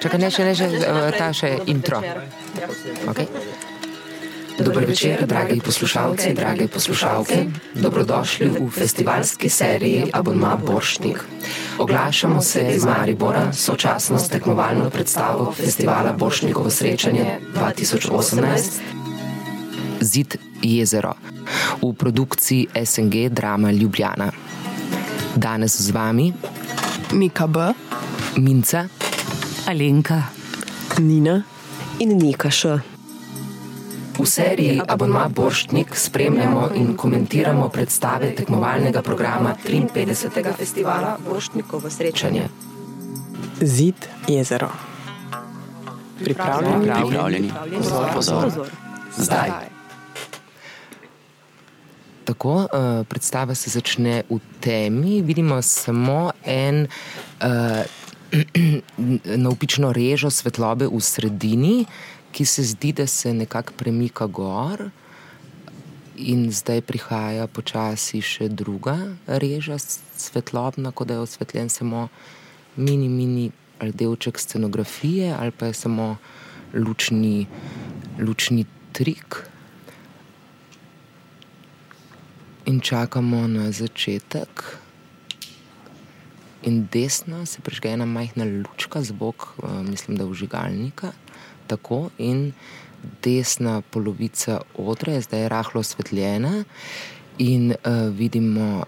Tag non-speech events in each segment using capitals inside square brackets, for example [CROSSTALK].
Čakaj, ne še, ne še, eh, ta še intro. Okay. Dober večer, dragi poslušalci, drage poslušalke. Dobrodošli v festivalski seriji Abonma Boršnik. Oglašamo se iz Maribora, sočasno s tekmovalno predstavo festivala Boršnikovo srečanje 2018. Zid jezero v produkciji SNG Drama Ljubljana. Danes z vami Mika B, Minca, Alenka, Nina in Nika Š. V seriji Abonma Borštnik spremljamo in komentiramo predstave tekmovalnega programa 53. festivala Borštnikovo srečanje. Zid jezero. Pripravljeni? Pripravljeni. Pozor. Zdaj. Tako, uh, predstava se začne v temi, vidimo samo en uh, [CLEARS THROAT] navpično režo svetlobe v sredini, ki se zdi, da se nekako premika gor, in zdaj prihaja počasi še druga reža svetlobna, kot da je osvetljen samo mini, mini delček scenografije, ali pa je samo lučni, lučni trik. In čakamo na začetek. In desno se prižge ena majhna lučka, zvok, mislim, da vžigalnika. Tako, in desna polovica odra je zdaj rahlo osvetljena, in uh, vidimo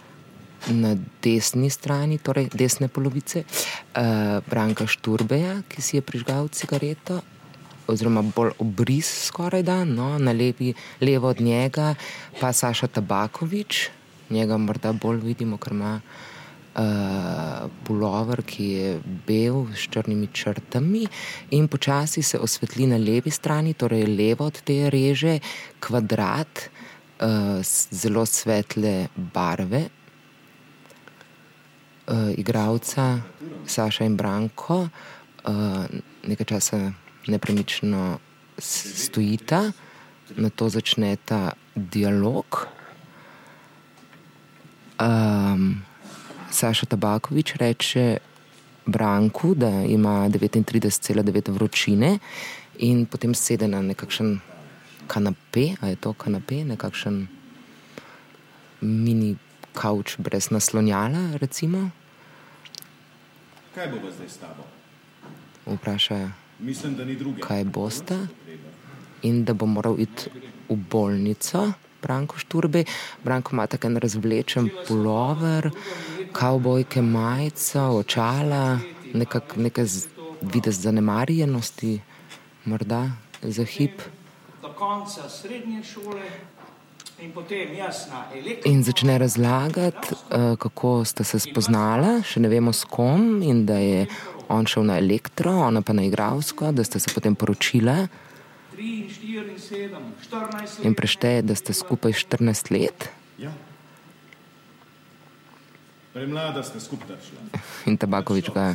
na desni strani, torej desne polovice, uh, Branka Šturbeja, ki si je prižgal cigareto, oziroma bolj obris skoraj da, no, na levi, levo od njega pa Saša Tabakovič, njega morda bolj vidimo, ker ima uh, pulover, ki je bel s črnimi črtami, in počasi se osvetli na levi strani, torej levo od te reže, kvadrat uh, zelo svetle barve. Uh, igravca Saša in Branko, uh, nekaj časa nepremično stojita, na to začneta dialog. Um, Saša Tabakovič reče Branku, da ima 39,9 vročine, in potem sede na nekakšen kanape, a je to kanape, nekakšen mini kavč brez naslonjala. Recimo. Kaj bo zdaj s tabo? Vpraša, Mislim, da ni druge. kaj boste, in da bo moral iti v bolnico. Branko Šturbe. Branko ima tako en razvlečen pulover, kavbojke, majica, očala, nekak, nekaj videz zanemarjenosti, morda za hip. do konca srednje šole in. In začne razlagati, eh, kako sta se spoznala, še ne vemo s kom, in da je on šel na elektro, ona pa na igralsko, da sta se potem poročila 3, 4, 7, 14 in prešteje, da sta skupaj 14 let. Ja. Premlada sta skupaj šla. In Tabakovič ga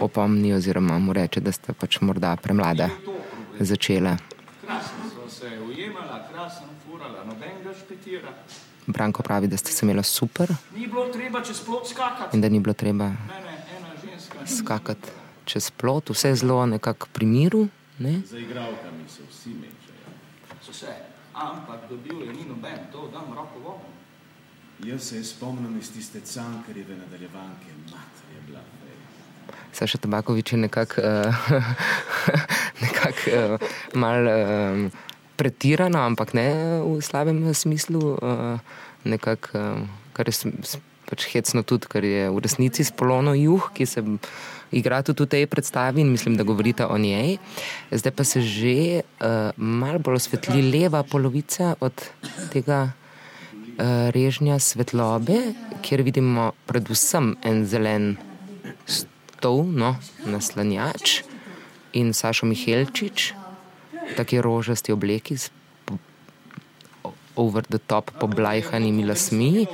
opomni, oziroma mu reče, da sta pač morda premlada začela. Krasno so se ujemala, krasno furala, nobenega špetira. Branko pravi, da sta se imela super Ni bilo treba čez plot skakati. in da ni bilo treba Ne, ne, ena ženska. Skakati čez plot, vse zelo nekako pri miru. Ne? Za igralkami se vsi mečejo. So se, ampak dobil je ni noben, to dam roko v ogen. Jaz se spomnim iz tiste cankarjeve nadaljevanke, mater je bila fej. Saša Tabakovič je nekako [LAUGHS] uh, nekak, uh, mal uh, pretirano, ampak ne v slabem smislu, uh, nekak, uh, kar je pač hecno tudi, ker je v resnici spolono juh, ki se igra tudi v tej predstavi in mislim, da govorite o njej. Zdaj pa se že uh, mal bolj osvetli leva polovica od tega uh, režnja svetlobe, kjer vidimo predvsem en zelen stol, no, naslanjač in Sašo Mihelčič, taki rožasti obleki over the top poblajhanimi lasmi.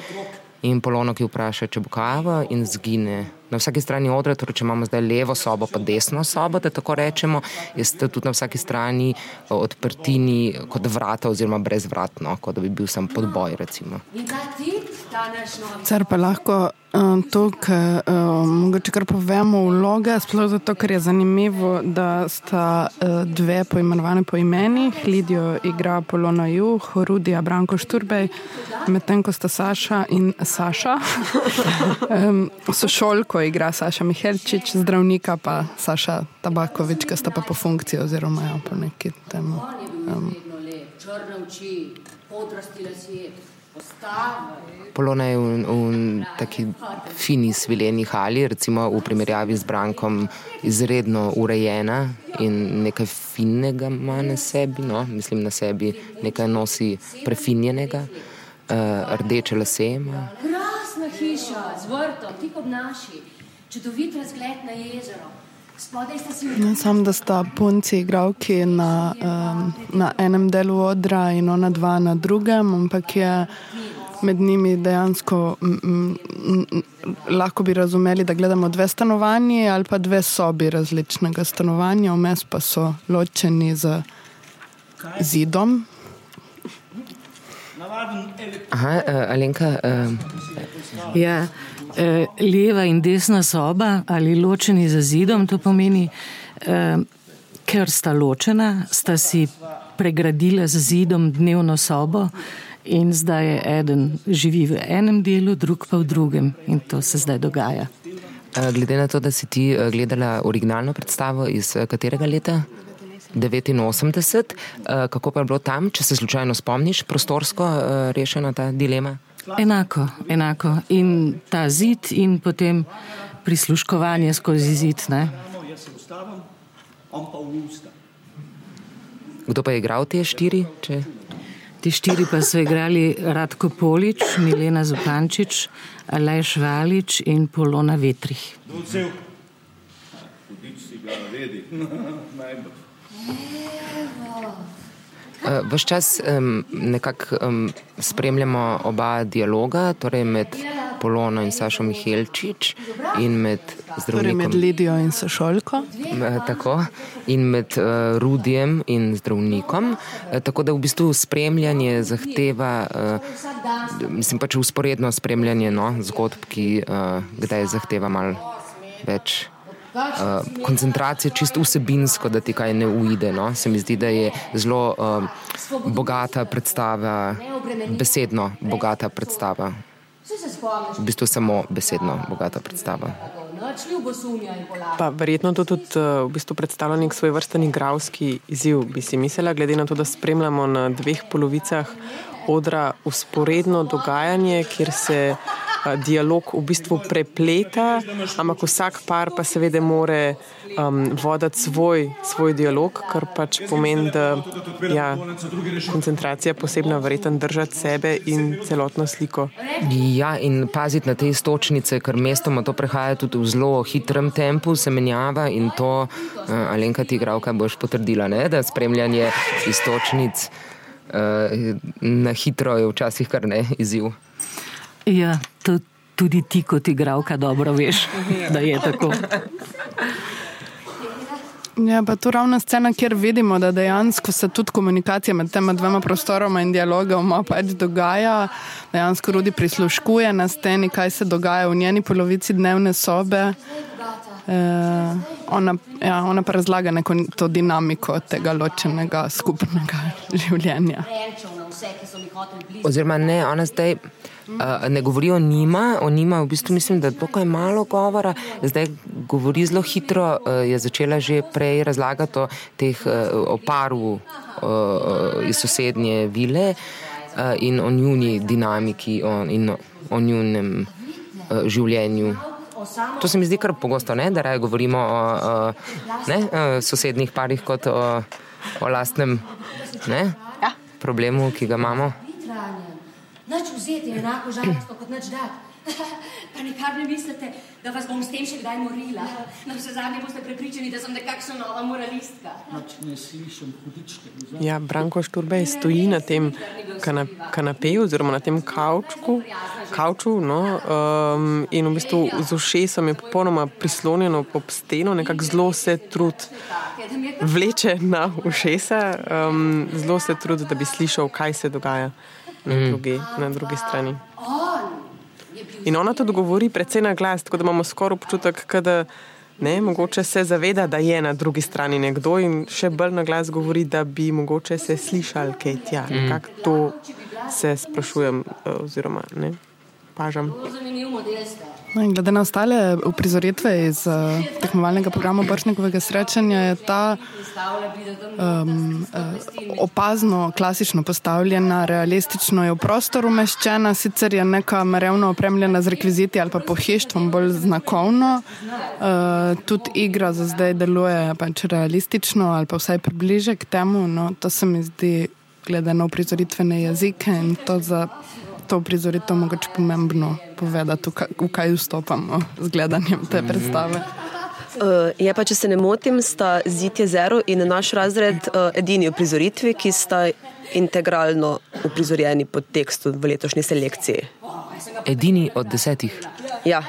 In polono, ki vpraša, če bo kava, in zgine. Na vsaki strani odra, torej če imamo zdaj levo sobo, pa desno sobo, da tako rečemo, je tudi na vsaki strani eh, odprtini kot vrata, oziroma brezvratno, kot da bi bil sam podboj. Recimo. Cer pa lahko um, to, kar um, mogoče kar povemo vloge, sploh zato, ker je zanimivo, da sta uh, dve poimenovane po imenih. Lidijo igra Polona Juh, Rudija Branko Šturbej, medtem ko sta Saša in Saša. [LAUGHS] um, sošolko igra Saša Mihelčič, zdravnika pa Saša Tabakovič, ki sta pa po funkciji oziroma jo po neki temu. Um. Polona je v, v taki fini svileni hali, recimo v primerjavi z Brankom, izredno urejena in nekaj finega ima na sebi, no? mislim na sebi, nekaj nosi prefinjenega, uh, rdeče lase ima. Hiša z vrtom, tik ob naši, čudovit razgled na jezero. Ne, sam, da sta punci igravki na, um, na enem delu odra in ona dva na drugem, ampak je med njimi dejansko m, m, m, lahko bi razumeli, da gledamo dve stanovanji ali pa dve sobi različnega stanovanja, vmes pa so ločeni z zidom. Aha, uh, Alenka. Uh, ja. Leva in desna soba ali ločeni za zidom, to pomeni, eh, ker sta ločena, sta si pregradila z zidom dnevno sobo in zdaj je eden živi v enem delu, drug pa v drugem in to se zdaj dogaja. Glede na to, da si ti gledala originalno predstavo iz katerega leta? 89. Kako pa je bilo tam, če se slučajno spomniš, prostorsko rešena ta dilema? Enako, enako. In ta zid, in potem prisluškovanje skozi zid. Ne? Kdo pa je igral te štiri? Če... Ti štiri pa so igrali Radko Polič, Milena Zupančič, Aleš Valič in Polona Vetrih. [LAUGHS] Ves čas um, nekako um, spremljamo oba dialoga, torej med Polono in Sašo Mihelčič in med zdravnikom. Torej med Lidijo in Sošolko. Tako, in med uh, Rudijem in zdravnikom. Uh, tako da v bistvu spremljanje zahteva, uh, mislim pač usporedno spremljanje no, zgodb, ki uh, kdaj zahteva malo več. Uh, koncentracija čisto vsebinsko, da ti kaj ne uide. No? Se mi zdi, da je zelo uh, bogata predstava, besedno bogata predstava. V bistvu samo besedno bogata predstava. Pa verjetno to tudi v bistvu predstavlja nek svoj vrsten igravski izziv, bi si mislila, glede na to, da spremljamo na dveh polovicah odra usporedno dogajanje, kjer se dialog v bistvu prepleta, ampak vsak par pa seveda more um, voditi svoj, svoj dialog, kar pač pomeni, da ja, koncentracija posebna verjetno držati sebe in celotno sliko. Ja, in paziti na te istočnice, ker mestoma to prehaja tudi v zelo hitrem tempu, se menjava in to, uh, Alenka, ti igravka, boš potrdila, ne? da spremljanje istočnic uh, na hitro je včasih kar ne izziv. Ja, to tudi ti kot igralka dobro veš, da je tako. Ja, pa tu ravna scena, kjer vidimo, da dejansko se tudi komunikacija med tema dvema prostoroma in dialogoma pač dogaja. Dejansko Rudi prisluškuje na sceni, kaj se dogaja v njeni polovici dnevne sobe. Eh, ona, ja, ona pa razlaga neko to dinamiko tega ločenega skupnega [LAUGHS] življenja. Oziroma, ne, ona zdaj uh, ne govori o njima, o njima v bistvu mislim, da je malo govora, zdaj govori zelo hitro, je začela že prej razlagati o, teh, o paru iz sosednje vile in o njuni dinamiki o, in o, njunem življenju. To se mi zdi kar pogosto, ne? da raje govorimo o, o ne, o sosednjih parih kot o, o lastnem ne, problemu, ki ga imamo. Noč vzeti je enako žalostno kot noč dati. [LAUGHS] Pa nikar ne mislite, da vas bom s tem še kdaj morila. Na vse zadnje boste prepričani, da sem nekakšna nova moralistka. Noč ne slišim hudičke. Ja, Branko Šturbej stoji na tem kanap kanapeju oziroma na tem kaučku, kauču no, um, in v bistvu z ušesom je popolnoma prislonjeno pod steno, nekako zelo se trud vleče na ušesa, um, zelo se trud, da bi slišal, kaj se dogaja na drugi, na drugi strani. In ona to govori predvsej na glas, tako da imamo skoraj občutek, da ne, mogoče se zaveda, da je na drugi strani nekdo in še bolj na glas govori, da bi mogoče se slišali, kaj tja. Mm. Kako to se sprašujem, eh, oziroma ne, pažam. Zanimivo model ste. No, glede na ostale uprizoritve iz uh, tekmovalnega programa Bršnikovega srečanja, je ta um, uh, opazno, klasično postavljena, realistično je v prostor umeščena, sicer je neka merevno opremljena z rekviziti ali pa pohištvom, bolj znakovno. Uh, tudi igra za zdaj deluje pač realistično ali pa vsaj približe k temu. No, to se mi zdi, glede na uprizoritvene jezike in to za to prizoritev mogoče pomembno povedati, v kaj vstopamo z gledanjem te predstave. Uh, je pa, če se ne motim, sta Zid jezero in naš razred uh, edini v prizoritvi, ki sta integralno uprizorjeni pod tekstom v letošnji selekciji. Edini od desetih. Ja.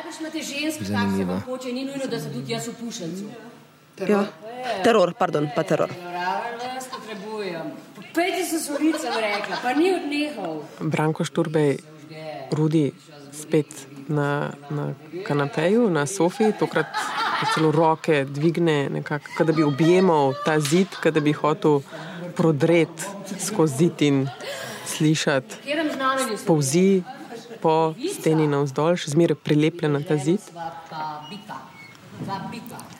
Zanimivo. Ja. Teror, pardon, pa teror. Pejte se s ulicami, rekla, pa ni odnehal. Branko Šturbej, Rudi, spet na, na kanapeju, na sofi, tokrat celo roke dvigne, nekako, da bi objemal ta zid, da bi hotel prodreti skozi zid in slišati. Povzi po steni navzdol, še zmeraj prilepljen na ta zid.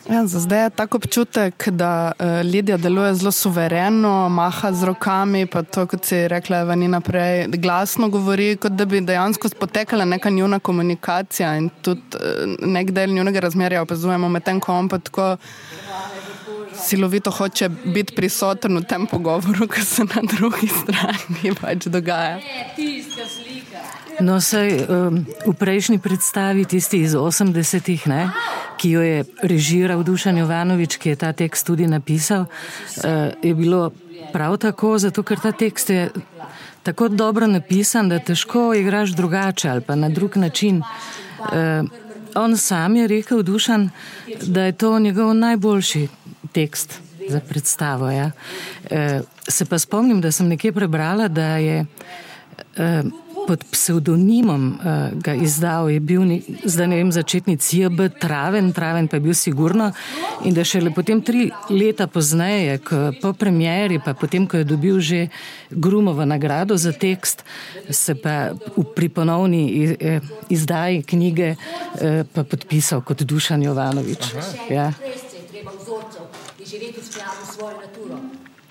Ja, za zdaj je tako občutek, da uh, Lidija deluje zelo suvereno, maha z rokami, pa to, kot si rekla, vani naprej, glasno govori, kot da bi dejansko potekala neka njuna komunikacija in tudi uh, nek del njunega razmerja opazujemo, medtem ko on pa tako silovito hoče biti prisoten v tem pogovoru, [LAUGHS] ki se na drugi strani pač dogaja. No, saj, um, v prejšnji predstavi, tisti iz 80-ih, ki jo je režiral Dušan Jovanovič, ki je ta tekst tudi napisal, uh, je bilo prav tako, zato ker ta tekst je tako dobro napisan, da težko igraš drugače ali pa na drug način. Uh, on sam je rekel, Dušan, da je to njegov najboljši tekst za predstavo. Ja. Uh, se pa spomnim, da sem nekje prebrala, da je. Uh, pod psevdonimom uh, ga izdal, je bil zdaj ne vem, začetni CB, traven, traven pa je bil sigurno. In da šele potem tri leta pozneje, ko, po premjeri, pa potem, ko je dobil že Grumovo nagrado za tekst, se pa v priponovni eh, izdaji knjige eh, pa podpisal kot Dušan Jovanovič. Ja.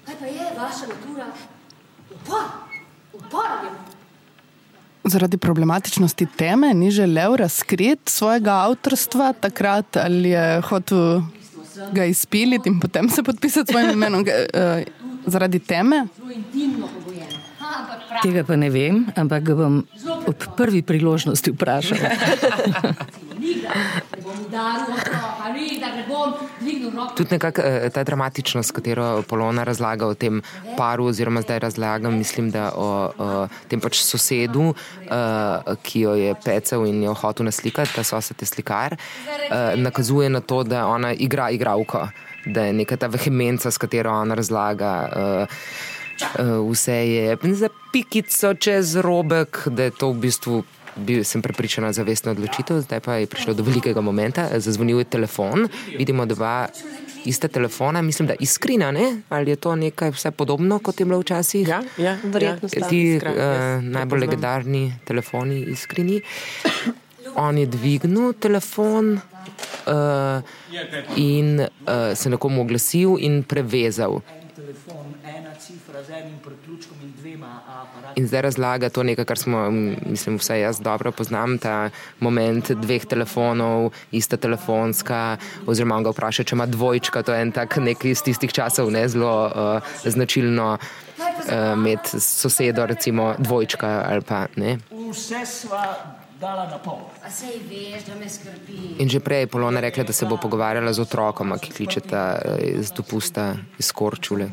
Kaj pa je vaša natura? Upor, upor je zaradi problematičnosti teme ni želel razkriti svojega avtorstva takrat ali je hotel ga izpiliti in potem se podpisati svojim imenom uh, zaradi teme? Tega pa ne vem, ampak ga bom ob prvi priložnosti vprašal. [LAUGHS] Tudi nekako eh, ta dramatičnost, katero Polona razlaga o tem paru, oziroma zdaj razlagam, mislim, da o, o tem pač sosedu, uh, ki jo je pecel in jo hotel naslikati, ta sosed je slikar, uh, nakazuje na to, da ona igra igravko, da je neka ta vehemenca, s katero ona razlaga. Uh, Vse je za pikico čez robek, da je to v bistvu bil sem prepričana za vestno odločitev, zdaj pa je prišlo do velikega momenta, zazvonil je telefon, vidimo dva ista telefona, mislim, da iskrina, ne? ali je to nekaj vse podobno, kot je bilo včasih? Ja, ja verjetno. Ja, ti iskra, uh, najbolj legendarni telefoni iskrini. On je dvignil telefon uh, in uh, se nekomu oglasil in prevezal. Telefon, ena cifra z enim priključkom in dvema. In zdaj razlaga to nekaj, kar smo, mislim, vse jaz dobro poznam, ta moment dveh telefonov, ista telefonska, oziroma on ga vpraša, če ima dvojčka, to je en tak nekaj iz tistih časov, ne zelo uh, značilno uh, med sosedo, recimo dvojčka ali pa ne. Vse sva dala na pol. Veš, In že prej je Polona rekla, da se bo pogovarjala z otrokom, ki kličeta eh, iz dopusta iz Korčule.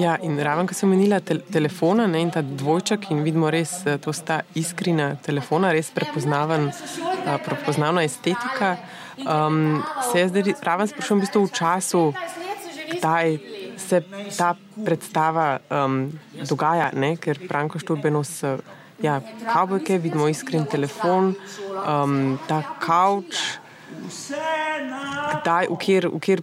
Ja, in ravno, ko sem menila te telefona ne, in ta dvojček, in vidimo res, eh, to sta iskrina telefona, res prepoznaven, eh, prepoznavna estetika. Um, se jaz zdaj ravno sprašujem v bistvu v času, kdaj se ta predstava um, dogaja, ne? ker Franko Šturbenos ja, kavbojke, vidimo iskren telefon, um, ta kavč, kdaj, v kjer, v kjer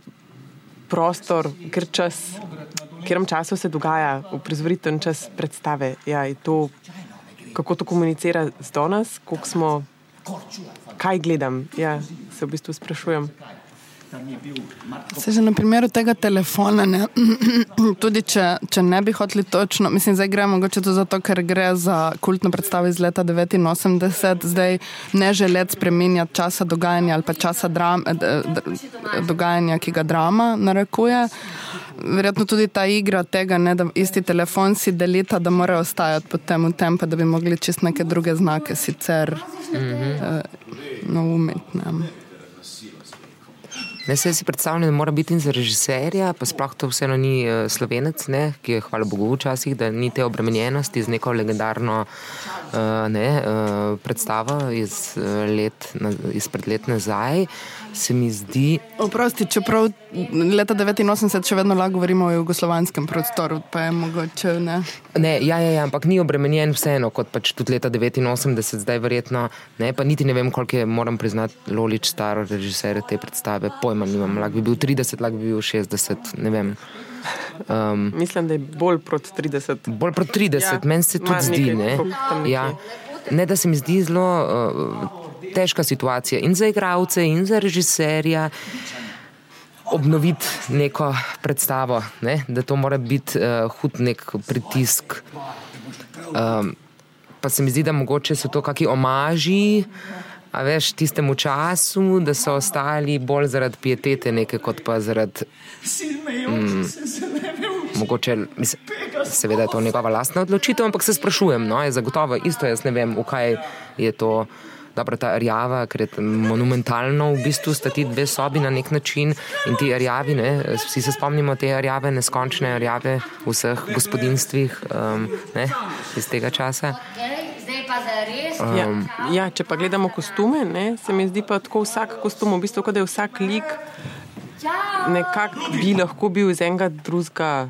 prostor, v kjer čas, v katerem času se dogaja uprizoriten čas predstave. Ja, to, kako to komunicira z danes, koliko smo, kaj gledam, ja, se v bistvu sprašujem. Se že na primeru tega telefona, ne, [CLEARS THROAT] tudi če, če ne bi hoteli točno, mislim, zdaj gre mogoče to zato, ker gre za kultno predstavo iz leta 89, zdaj ne želeti spremenjati časa dogajanja ali pa časa dram, dogajanja, ki ga drama narekuje. Verjetno tudi ta igra tega, ne, da isti telefon si delita, da morajo ostajati pod tem tempo, da bi mogli čist neke druge znake sicer mm -hmm. uh, naumeti. Ne, se si predstavljam, da mora biti in za režiserja, pa sploh to vseeno ni uh, slovenec, ne, ki je, hvala Bogu, včasih, da ni te obremenjenosti z neko legendarno uh, ne, uh, predstavo iz, uh, let, na, izpred let nazaj. Se mi zdi. Oprosti, čeprav leta 89 še vedno lahko govorimo o jugoslovanskem prostoru, pa je mogoče ne. Ne, ja, ja, ja, ampak ni obremenjen vseeno, kot pač tudi leta 89, zdaj verjetno. Ne, pa niti ne vem, koliko je, moram priznati, Lolič, star režiser te predstave. Pojma nimam, lahko bi bil 30, lahko bi bil 60, ne vem. Um, Mislim, da je bolj proti 30. Bolj proti 30, ja, meni se tudi zdi. Ne, ja, ne, da se mi zdi zelo. Uh, težka situacija in za igralce, in za režiserja. Obnoviti neko predstavo, ne? da to mora biti uh, hud nek pritisk. Um, pa se mi zdi, da mogoče so to kakšni omaži, a veš, tistemu času, da so ostali bolj zaradi pietete, nekaj kot pa zaradi. Um, mogoče, mislim, seveda je to njegova lastna odločitev, ampak se sprašujem, no, je zagotovo isto, jaz ne vem, v kaj je to. Dobro, ta rjava, ker je monumentalno, v bistvu sta ti dve sobi na nek način in ti rjavi, ne, vsi se spomnimo te rjave, neskončne rjave v vseh gospodinstvih um, ne, iz tega časa. Um, ja, ja, če pa gledamo kostume, ne, se mi zdi pa tako vsak kostum, v bistvu, da je vsak lik nekako bi lahko bil iz enega drugega.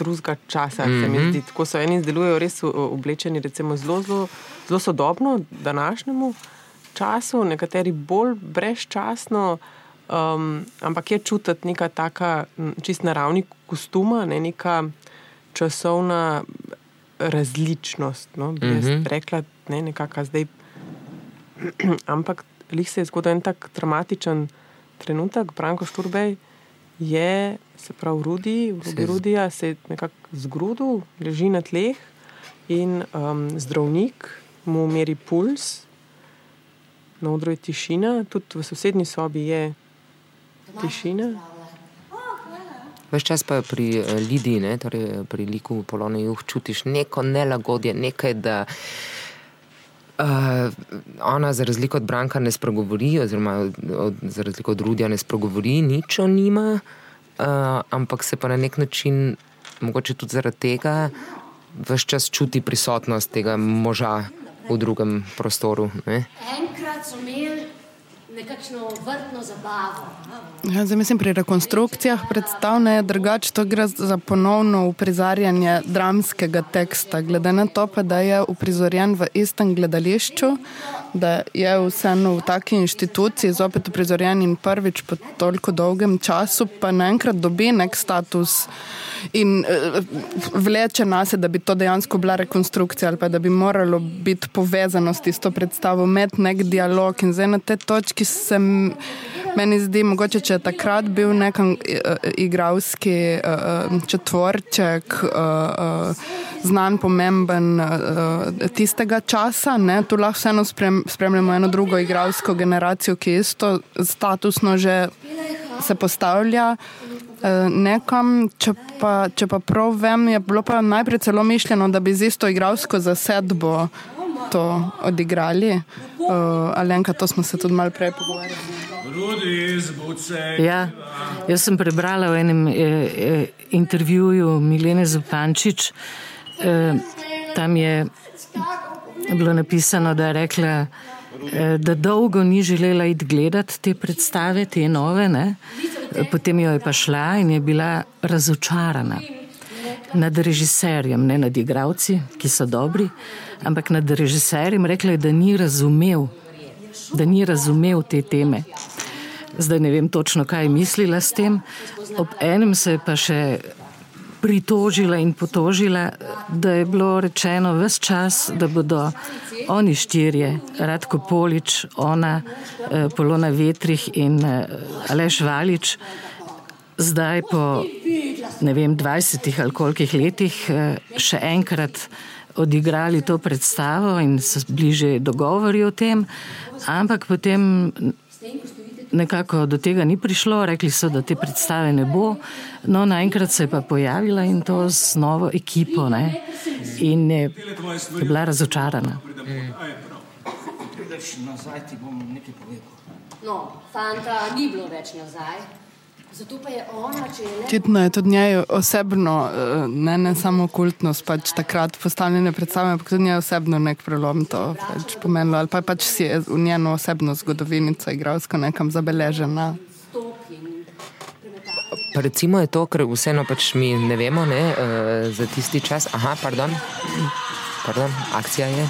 Drugega časa, mm -hmm. tako so eni delujejo res oblečeni, recimo zelo, zelo zelo sodobno, današnjemu času, nekateri bolj brezčasno, um, ampak je čutiti neka taka čist naravni kostuma, ne neka časovna različnost. No, bi jaz mhm. rekla, ne nekakšna zdaj. [CLEARS THROAT] ampak lih se je zgodil en tak dramatičen trenutek, Branko Šturbej. Je, se pravi, Rudi, vlogi Rudija, se je nekako zgrudil, leži na tleh in um, zdravnik, mu meri puls, na odru je tišina, tudi v sosednji sobi je tišina. Ves čas pa pri uh, Lidiji, ne, torej pri liku Polone Juh, čutiš neko nelagodje, nekaj, da uh, ona za razliko od Branka ne spregovori, oziroma od, za razliko od Rudija ne spregovori, nič o njima, uh, ampak se pa na nek način, mogoče tudi zaradi tega, ves čas čuti prisotnost tega moža v drugem prostoru. Ne? Enkrat so imeli nekakšno vrtno zabavo. Ja, zdaj, mislim, pri rekonstrukcijah predstavlja je drugače, to gre za ponovno uprizarjanje dramskega teksta. Glede na to, pa, da je uprizorjen v istem gledališču, da je vseeno v taki inštituciji zopet uprizorjen in prvič po toliko dolgem času, pa naenkrat dobi nek status in uh, vleče nas, da bi to dejansko bila rekonstrukcija ali pa da bi moralo biti povezano s to predstavo, med nek dialog in zdaj na tej točki sem. Meni zdi, mogoče, če je takrat bil nek uh, igralski uh, četvorček, znan, pomemben tistega časa, ne, tu lahko vseeno sprem, spremljamo eno drugo igralsko generacijo, ki isto statusno že se postavlja. Eh, nekam, če pa, če pa prav vem, je bilo pa najprej celo mišljeno, da bi z isto igralsko zasedbo to odigrali. Uh, Alenka, to smo se tudi malo prej pogovarjali. Ja, jaz sem prebrala v enem eh, eh, intervjuju Milene Zapančič, eh, tam je bilo napisano, da je rekla, eh, da dolgo ni želela iti gledati te predstave, te nove. Ne? Potem jo je pa šla in je bila razočarana. nad režiserjem, ne nad igravci, ki so dobri, ampak nad režiserjem rekla, da ni razumel, da ni razumel te teme. Zdaj ne vem točno, kaj je mislila s tem. Ob enem se je pa še pritožila in potožila, da je bilo rečeno vse čas, da bodo oni štirje, Radko Polič, ona, eh, Polona Vetrih in eh, Aleš Valič, zdaj po ne vem, 20 ali kolikih letih eh, še enkrat odigrali to predstavo in so bliže dogovori o tem, ampak potem nekako do tega ni prišlo, rekli so, da te predstave ne bo. No, naenkrat se je pa pojavila in to z novo ekipo ne? in je, je bila razočarana. No, fanta ni bilo več nazaj. Zato pa je ona, če je. Očitno je tudi njej osebno, eh, ne, ne samo kultnost, pač takrat postavljene predstave, ampak tudi njej osebno nek prelom to pač pomenilo. Ali pa pač si je v njeno osebno zgodovinico igralsko nekam zabeležena. Pa recimo je to, ker vseeno pač mi ne vemo ne, uh, za tisti čas. Aha, pardon, pardon akcija je.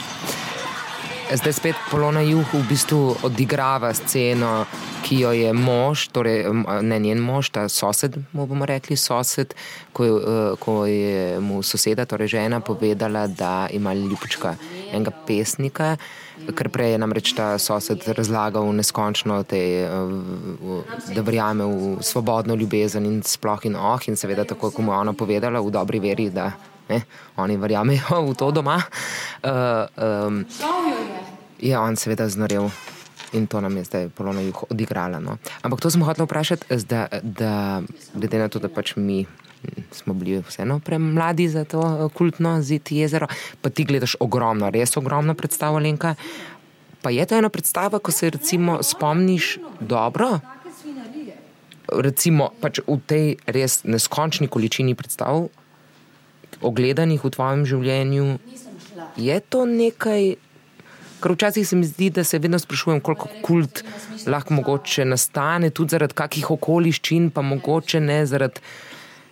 Zdaj spet Polona Juh v bistvu odigrava sceno, ki jo je mož, torej ne njen mož, ta sosed, mu bomo rekli sosed, ko, eh, ko je mu soseda, torej žena, povedala, da ima ljubička enega pesnika. Ker prej je namreč ta sosed razlagal neskončno, te, eh, da verjame v svobodno ljubezen in sploh in oh, in seveda tako, kot mu je ona povedala, v dobri veri, da ne, oni verjamejo v to doma. Uh, um, je on seveda znorel in to nam je zdaj polno jih odigrala. No. Ampak to smo hoteli vprašati, da, da glede na to, da pač mi smo bili vseeno premladi za to eh, kultno zid jezero, pa ti gledaš ogromno, res ogromno predstavo Lenka. Pa je to ena predstava, ko se recimo spomniš dobro? Recimo pač v tej res neskončni količini predstav, ogledanih v tvojem življenju, je to nekaj, Ker včasih se mi zdi, da se vedno sprašujem, koliko kult lahko mogoče nastane, tudi zaradi kakih okoliščin, pa mogoče ne zaradi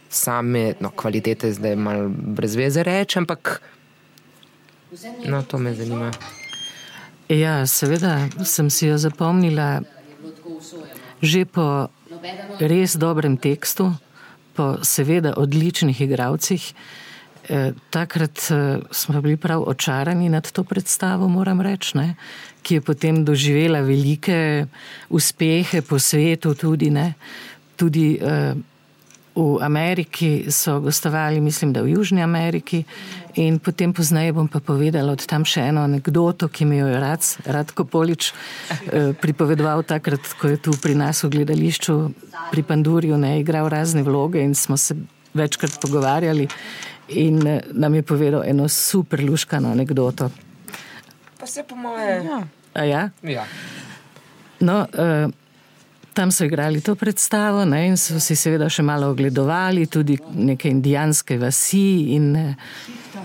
same no, kvalitete, zdaj malo brez veze reči, ampak no, to me zanima. Ja, seveda sem si jo zapomnila že po res dobrem tekstu, po seveda odličnih igravcih. Eh, takrat eh, smo bili prav očarani nad to predstavo, moram reči, ne, ki je potem doživela velike uspehe po svetu, tudi, ne, tudi uh, v Ameriki so gostovali, mislim, da v Južni Ameriki. In potem pozneje bom pa povedala od tam še eno anegdoto, ki mi jo je rad, Radko Polič uh, pripovedoval takrat, ko je tu pri nas v gledališču pri Pandurju ne igral razne vloge in smo se večkrat pogovarjali in eh, nam je povedal eno super luškano anegdoto. Pa se po moje. Ja. Ja? Ja. No, uh, tam so igrali to predstavo ne, in so si seveda še malo ogledovali, tudi neke indijanske vasi. In, eh,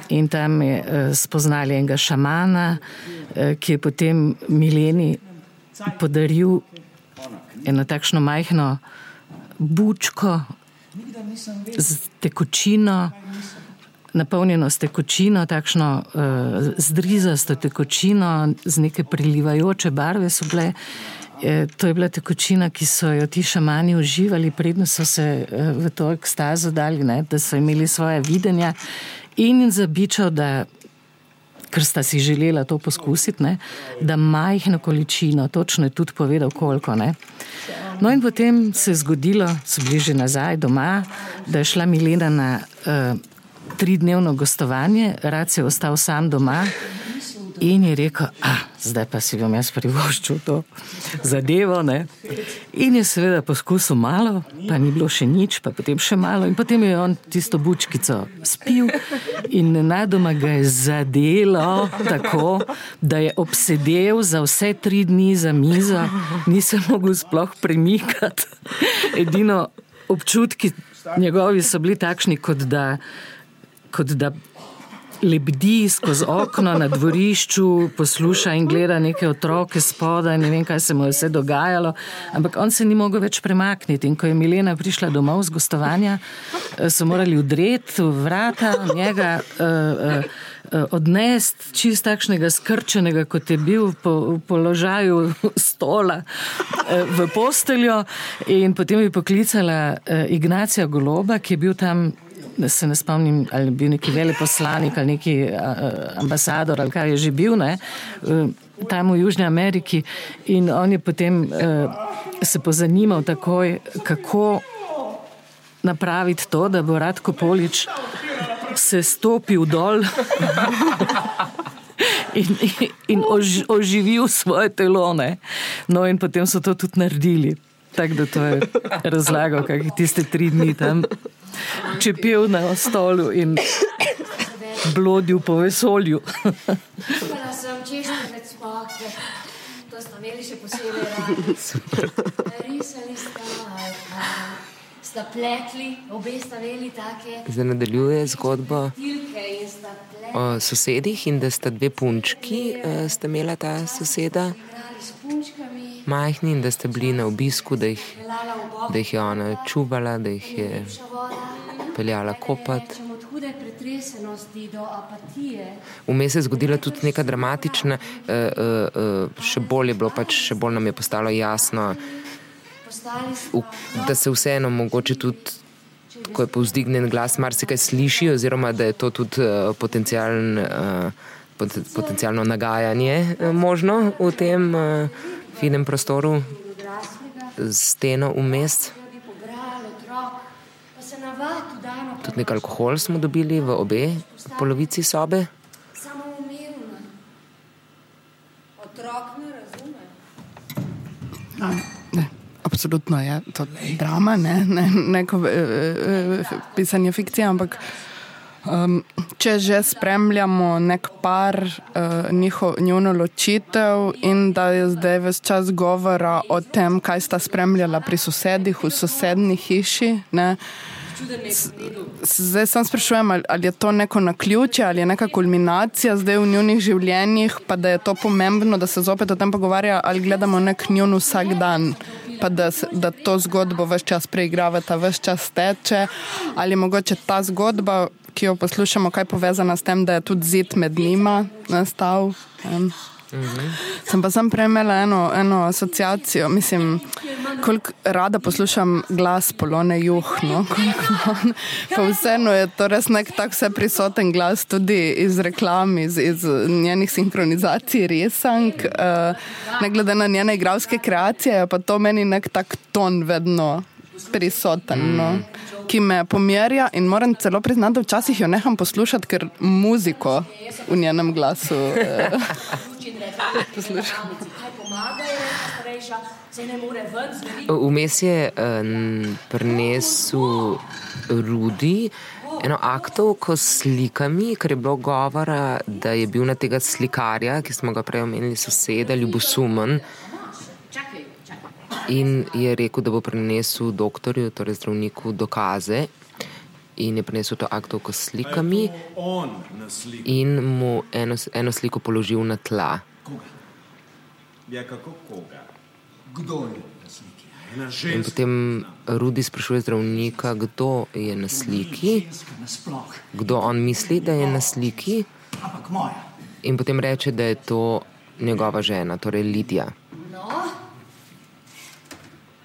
in tam je uh, spoznali enega šamana, uh, ki je potem Mileni podaril eno takšno majhno bučko z tekočino napolnjeno s tekočino, takšno uh, zdrizasto tekočino, z neke prilivajoče barve so bile. E, to je bila tekočina, ki so jo ti šamani uživali, predno so se uh, v to ekstazo dali, ne, da so imeli svoje videnja in zabičal, da. Ker sta si želela to poskusiti, ne, da majhno količino, točno je tudi povedal, koliko. Ne. No, in potem se je zgodilo, so bili že nazaj doma, da je šla Milena na uh, tridnevno gostovanje, rad se je ostal sam doma in je rekel, da zdaj pa si bom jaz privoščil to zadevo. Ne? In je seveda poskusil malo, pa ni bilo še nič, pa potem še malo. In potem je on tisto bučkico spil in nenadoma ga je zadelo tako, da je obsedel za vse tri dni za mizo, nisem mogel sploh premikati. Edino občutki njegovi so bili takšni, kot da kot da lebdi skozi okno na dvorišču, posluša in gleda neke otroke spodaj, ne vem, kaj se mu je vse dogajalo, ampak on se ni mogel več premakniti. In ko je Milena prišla domov z gostovanja, eh, so morali udreti vrata njega. Uh, uh, Odnest čist takšnega skrčenega, kot je bil po, v položaju stola v posteljo, in potem je poklicala Ignacija Goloba, ki je bil tam se ne spomnim, ali je bil neki veleposlanik ali neki ambasador ali kaj je že bil, ne, e, tam v Južni Ameriki. In on je potem e, se pozanimal takoj, kako napraviti to, da bo Radko Polič se stopil dol. [LAUGHS] In, in ož, oživil svoje telo. Ne? No, in potem so to tudi naredili. Tako da to je razlagal, kako tiste tri dni tam čepel na stolu in blodil po vesolju. Hvala sem češče med spoke. To smo imeli še posebej radi. Risali sta, sta pletli, obe sta imeli take. Zdaj nadaljuje zgodbo o sosedih in da sta dve punčki, uh, sta imela ta soseda. Majhni in da ste bili na obisku, da jih, da jih je ona čuvala, da jih je peljala kopati. Vmes je zgodila tudi neka dramatična, uh, uh, uh, še bolj je bilo, pač še bolj nam je postalo jasno, da se vseeno mogoče tudi, ko je povzdignjen glas, marsikaj sliši, oziroma da je to tudi uh, potencijalen, uh, pot, potencijalno nagajanje uh, možno v tem uh, finem prostoru, steno vmes. Tudi nekaj alkohol smo dobili v obe polovici sobe. Samo umevna. Otrok ne razume. Ne, absolutno je to drama, ne, ne neko e, e, pisanje fikcije, ampak um, če že spremljamo nek par, uh, njiho, njuno ločitev in da je zdaj ves čas govora o tem, kaj sta spremljala pri sosedih v sosednji hiši. Ne, Zdaj sem sprašujem, ali je to neko naključje ali je neka kulminacija zdaj v njunih življenjih, pa da je to pomembno, da se zopet o tem pogovarja, ali gledamo nek njun vsak dan, pa da, da to zgodbo vse čas preigravata, vse čas teče, ali mogoče ta zgodba, ki jo poslušamo, kaj povezana s tem, da je tudi zid med njima nastal. Um. -hmm. Sem pa sem prejmela eno, eno asociacijo, mislim, koliko rada poslušam glas Polone Juh. No? [LAUGHS] Pa vseeno je to res nek tak vse prisoten glas, tudi iz reklam, iz, iz njenih sinhronizacij, resank, uh, ne glede na njene igralske kreacije, pa to meni nek tak ton vedno prisoten. No? Ki me pomirja, in moram celo priznati, da včasih jo neham poslušati, ker muziko v njenem glasu. Eh, [LAUGHS] Vmes je um, prinesel Rudi eno aktovko s slikami, ker je bilo govora, da je bil na tega slikarja, ki smo ga prej omenili, soseda, ljubosumen. In je rekel, da bo prinesel doktorju, torej zdravniku, dokaze. In je prinesel to aktovko s slikami, in mu eno, eno sliko položil na tla. Ja, kako koga? Kdo je na sliki? In potem Rudi sprašuje zdravnika, kdo je na sliki, kdo on misli, da je na sliki. In potem reče, da je to njegova žena, torej Lidija.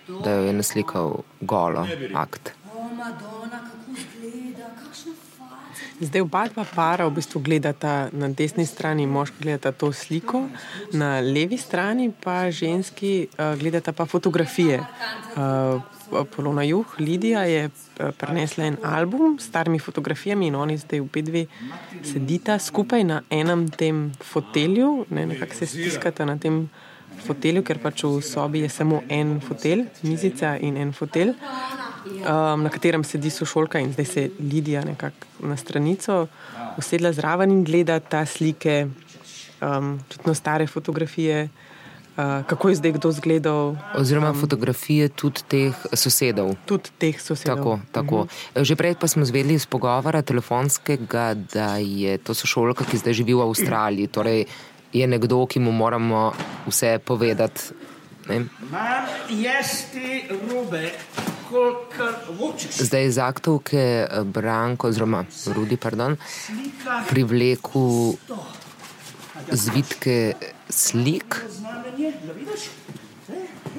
Da jo je naslikal golo akt. Zdaj oba dva para v bistvu gledata na desni strani, moški gledata to sliko, na levi strani pa ženski uh, gledata pa fotografije. Uh, Polona Juh, Lidija je uh, prenesla en album s starimi fotografijami in oni zdaj obe dve sedita skupaj na enem tem fotelju, ne, nekako se stiskata na tem fotelju, ker pač v sobi je samo en fotelj, mizica in en fotelj um, na katerem sedi sošolka in zdaj se Lidija nekako na stranico usedla zraven in gleda ta slike, um, tudi na stare fotografije Uh, kako je zdaj kdo zgledal? Oziroma um, fotografije tudi teh sosedov. Tudi teh sosedov. Tako, tako. Uh -huh. Že prej pa smo zvedeli iz pogovora telefonskega, da je to sošolka, ki zdaj živi v Avstraliji. Torej je nekdo, ki mu moramo vse povedati. Zdaj iz aktovke Branko, oziroma Rudi, pardon, privleku zvitke slik.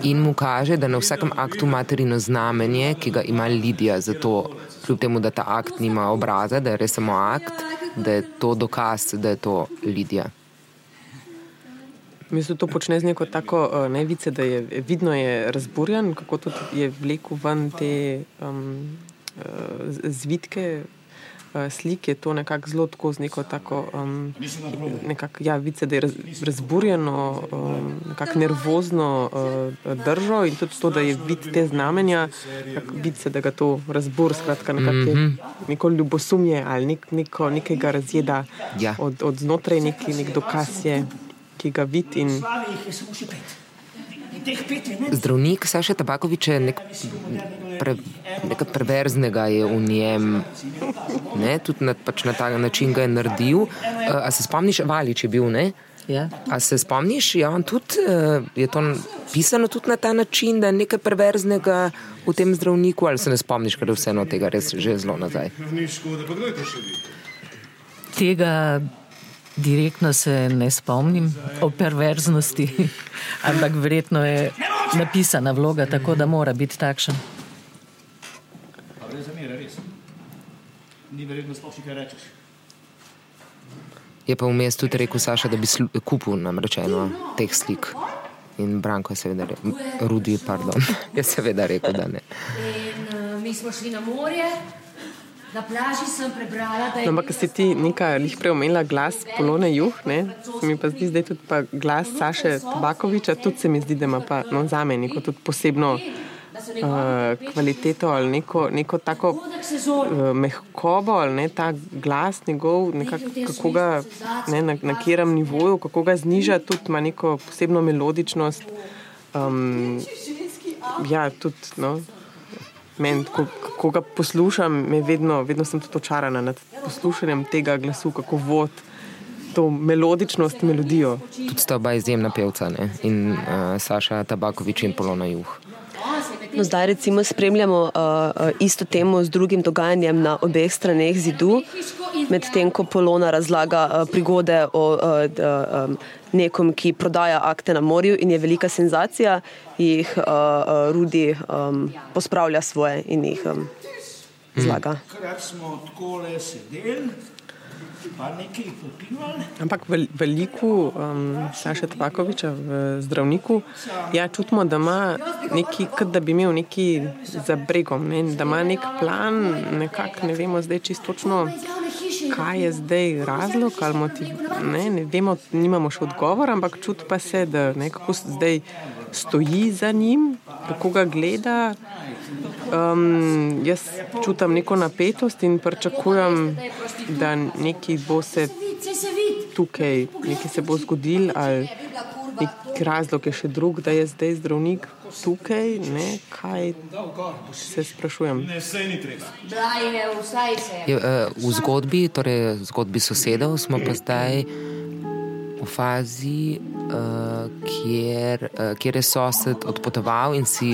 In mu kaže, da na vsakem aktu materino znamenje, ki ga ima Lidija, zato kljub temu, da ta akt nima obraza, da je res samo akt, da je to dokaz, da je to Lidija. Mislim, da to počne z neko tako uh, najvice, da je vidno je razburjen, kako tudi je vlekel ven te um, uh, zvitke uh, slike, to nekako zelo tako z neko tako, um, nekak, ja, vice, da je raz, razburjeno, um, nekako nervozno uh, držo in tudi to, da je vid te znamenja, vice, da ga to razbur, skratka, nekako mm -hmm. neko ljubosumje ali nek, neko, nekega razjeda ja. od, od znotraj, neki nek dokaz je, ki ga vidi in Zdravnik Saša Tabakovič je nek pre, nekaj perverznega je v njem, ne? tudi na, pač na ta način ga je naredil. Uh, a se spomniš, Valič je bil, ne? Ja. A se spomniš, ja, tudi, uh, je to pisano tudi na ta način, da je nekaj perverznega v tem zdravniku, ali se ne spomniš, ker je vseeno tega res že zelo nazaj? Tega direktno se ne spomnim o perverznosti, [LAUGHS] ampak verjetno je napisana vloga tako, da mora biti takšen. ni verjetno sploh še kaj rečeš. Je pa vmes tudi rekel Saša, da bi kupil namreč eno teh slik. In Branko je seveda rekel, Rudi, pardon, [LAUGHS] je seveda rekel, da ne. In, uh, mi smo šli na morje. Na plaži sem prebrala, da je. No, ampak, si ti nekaj jih preomenila, glas Polone Juh, ne? Se mi pa zdi zdaj tudi glas Saše Tabakoviča, tudi se mi zdi, da ima pa no, za me neko tudi posebno uh, kvaliteto ali neko, neko tako uh, mehkobo ali ne, ta glas njegov, nekak, kako ga ne, na, na katerem nivoju, kako ga zniža, tudi ima neko posebno melodičnost. Um, ja, tudi. No, Men, ko, ko ga poslušam, vedno, vedno sem tudi očarana nad poslušanjem tega glasu, kako vod to melodičnost, melodijo. Tudi sta oba izjemna pevca ne? in uh, Saša Tabakovič in Polona Juh. No, zdaj recimo spremljamo uh, uh, isto temo z drugim dogajanjem na obeh straneh zidu, medtem ko Polona razlaga uh, prigode o uh, uh, um, nekom, ki prodaja akte na morju in je velika senzacija, jih uh, uh, Rudi um, pospravlja svoje in jih um, zlaga. Hmm. Ampak veliko um, Saša Tvakoviča v zdravniku, ja, čutimo, da ima neki, kot da bi imel neki za bregom, ne, da ima nek plan, nekako ne vemo zdaj čisto točno, kaj je zdaj razlog, ali motiv, ne, ne vemo, nimamo še odgovor, ampak čut pa se, da nekako zdaj stoji za njim, kako ga gleda. Um, jaz čutim neko napetost in pričakujem, da nekaj bo se tukaj, nekaj se bo zgodil, ali nek razlog je še drug, da je zdaj zdravnik tukaj. Ne, kaj se sprašujem? Je, uh, v zgodbi, torej zgodbi sosedov, smo pa zdaj fazi, uh, kjer, uh, kjer je sosed odpotoval in si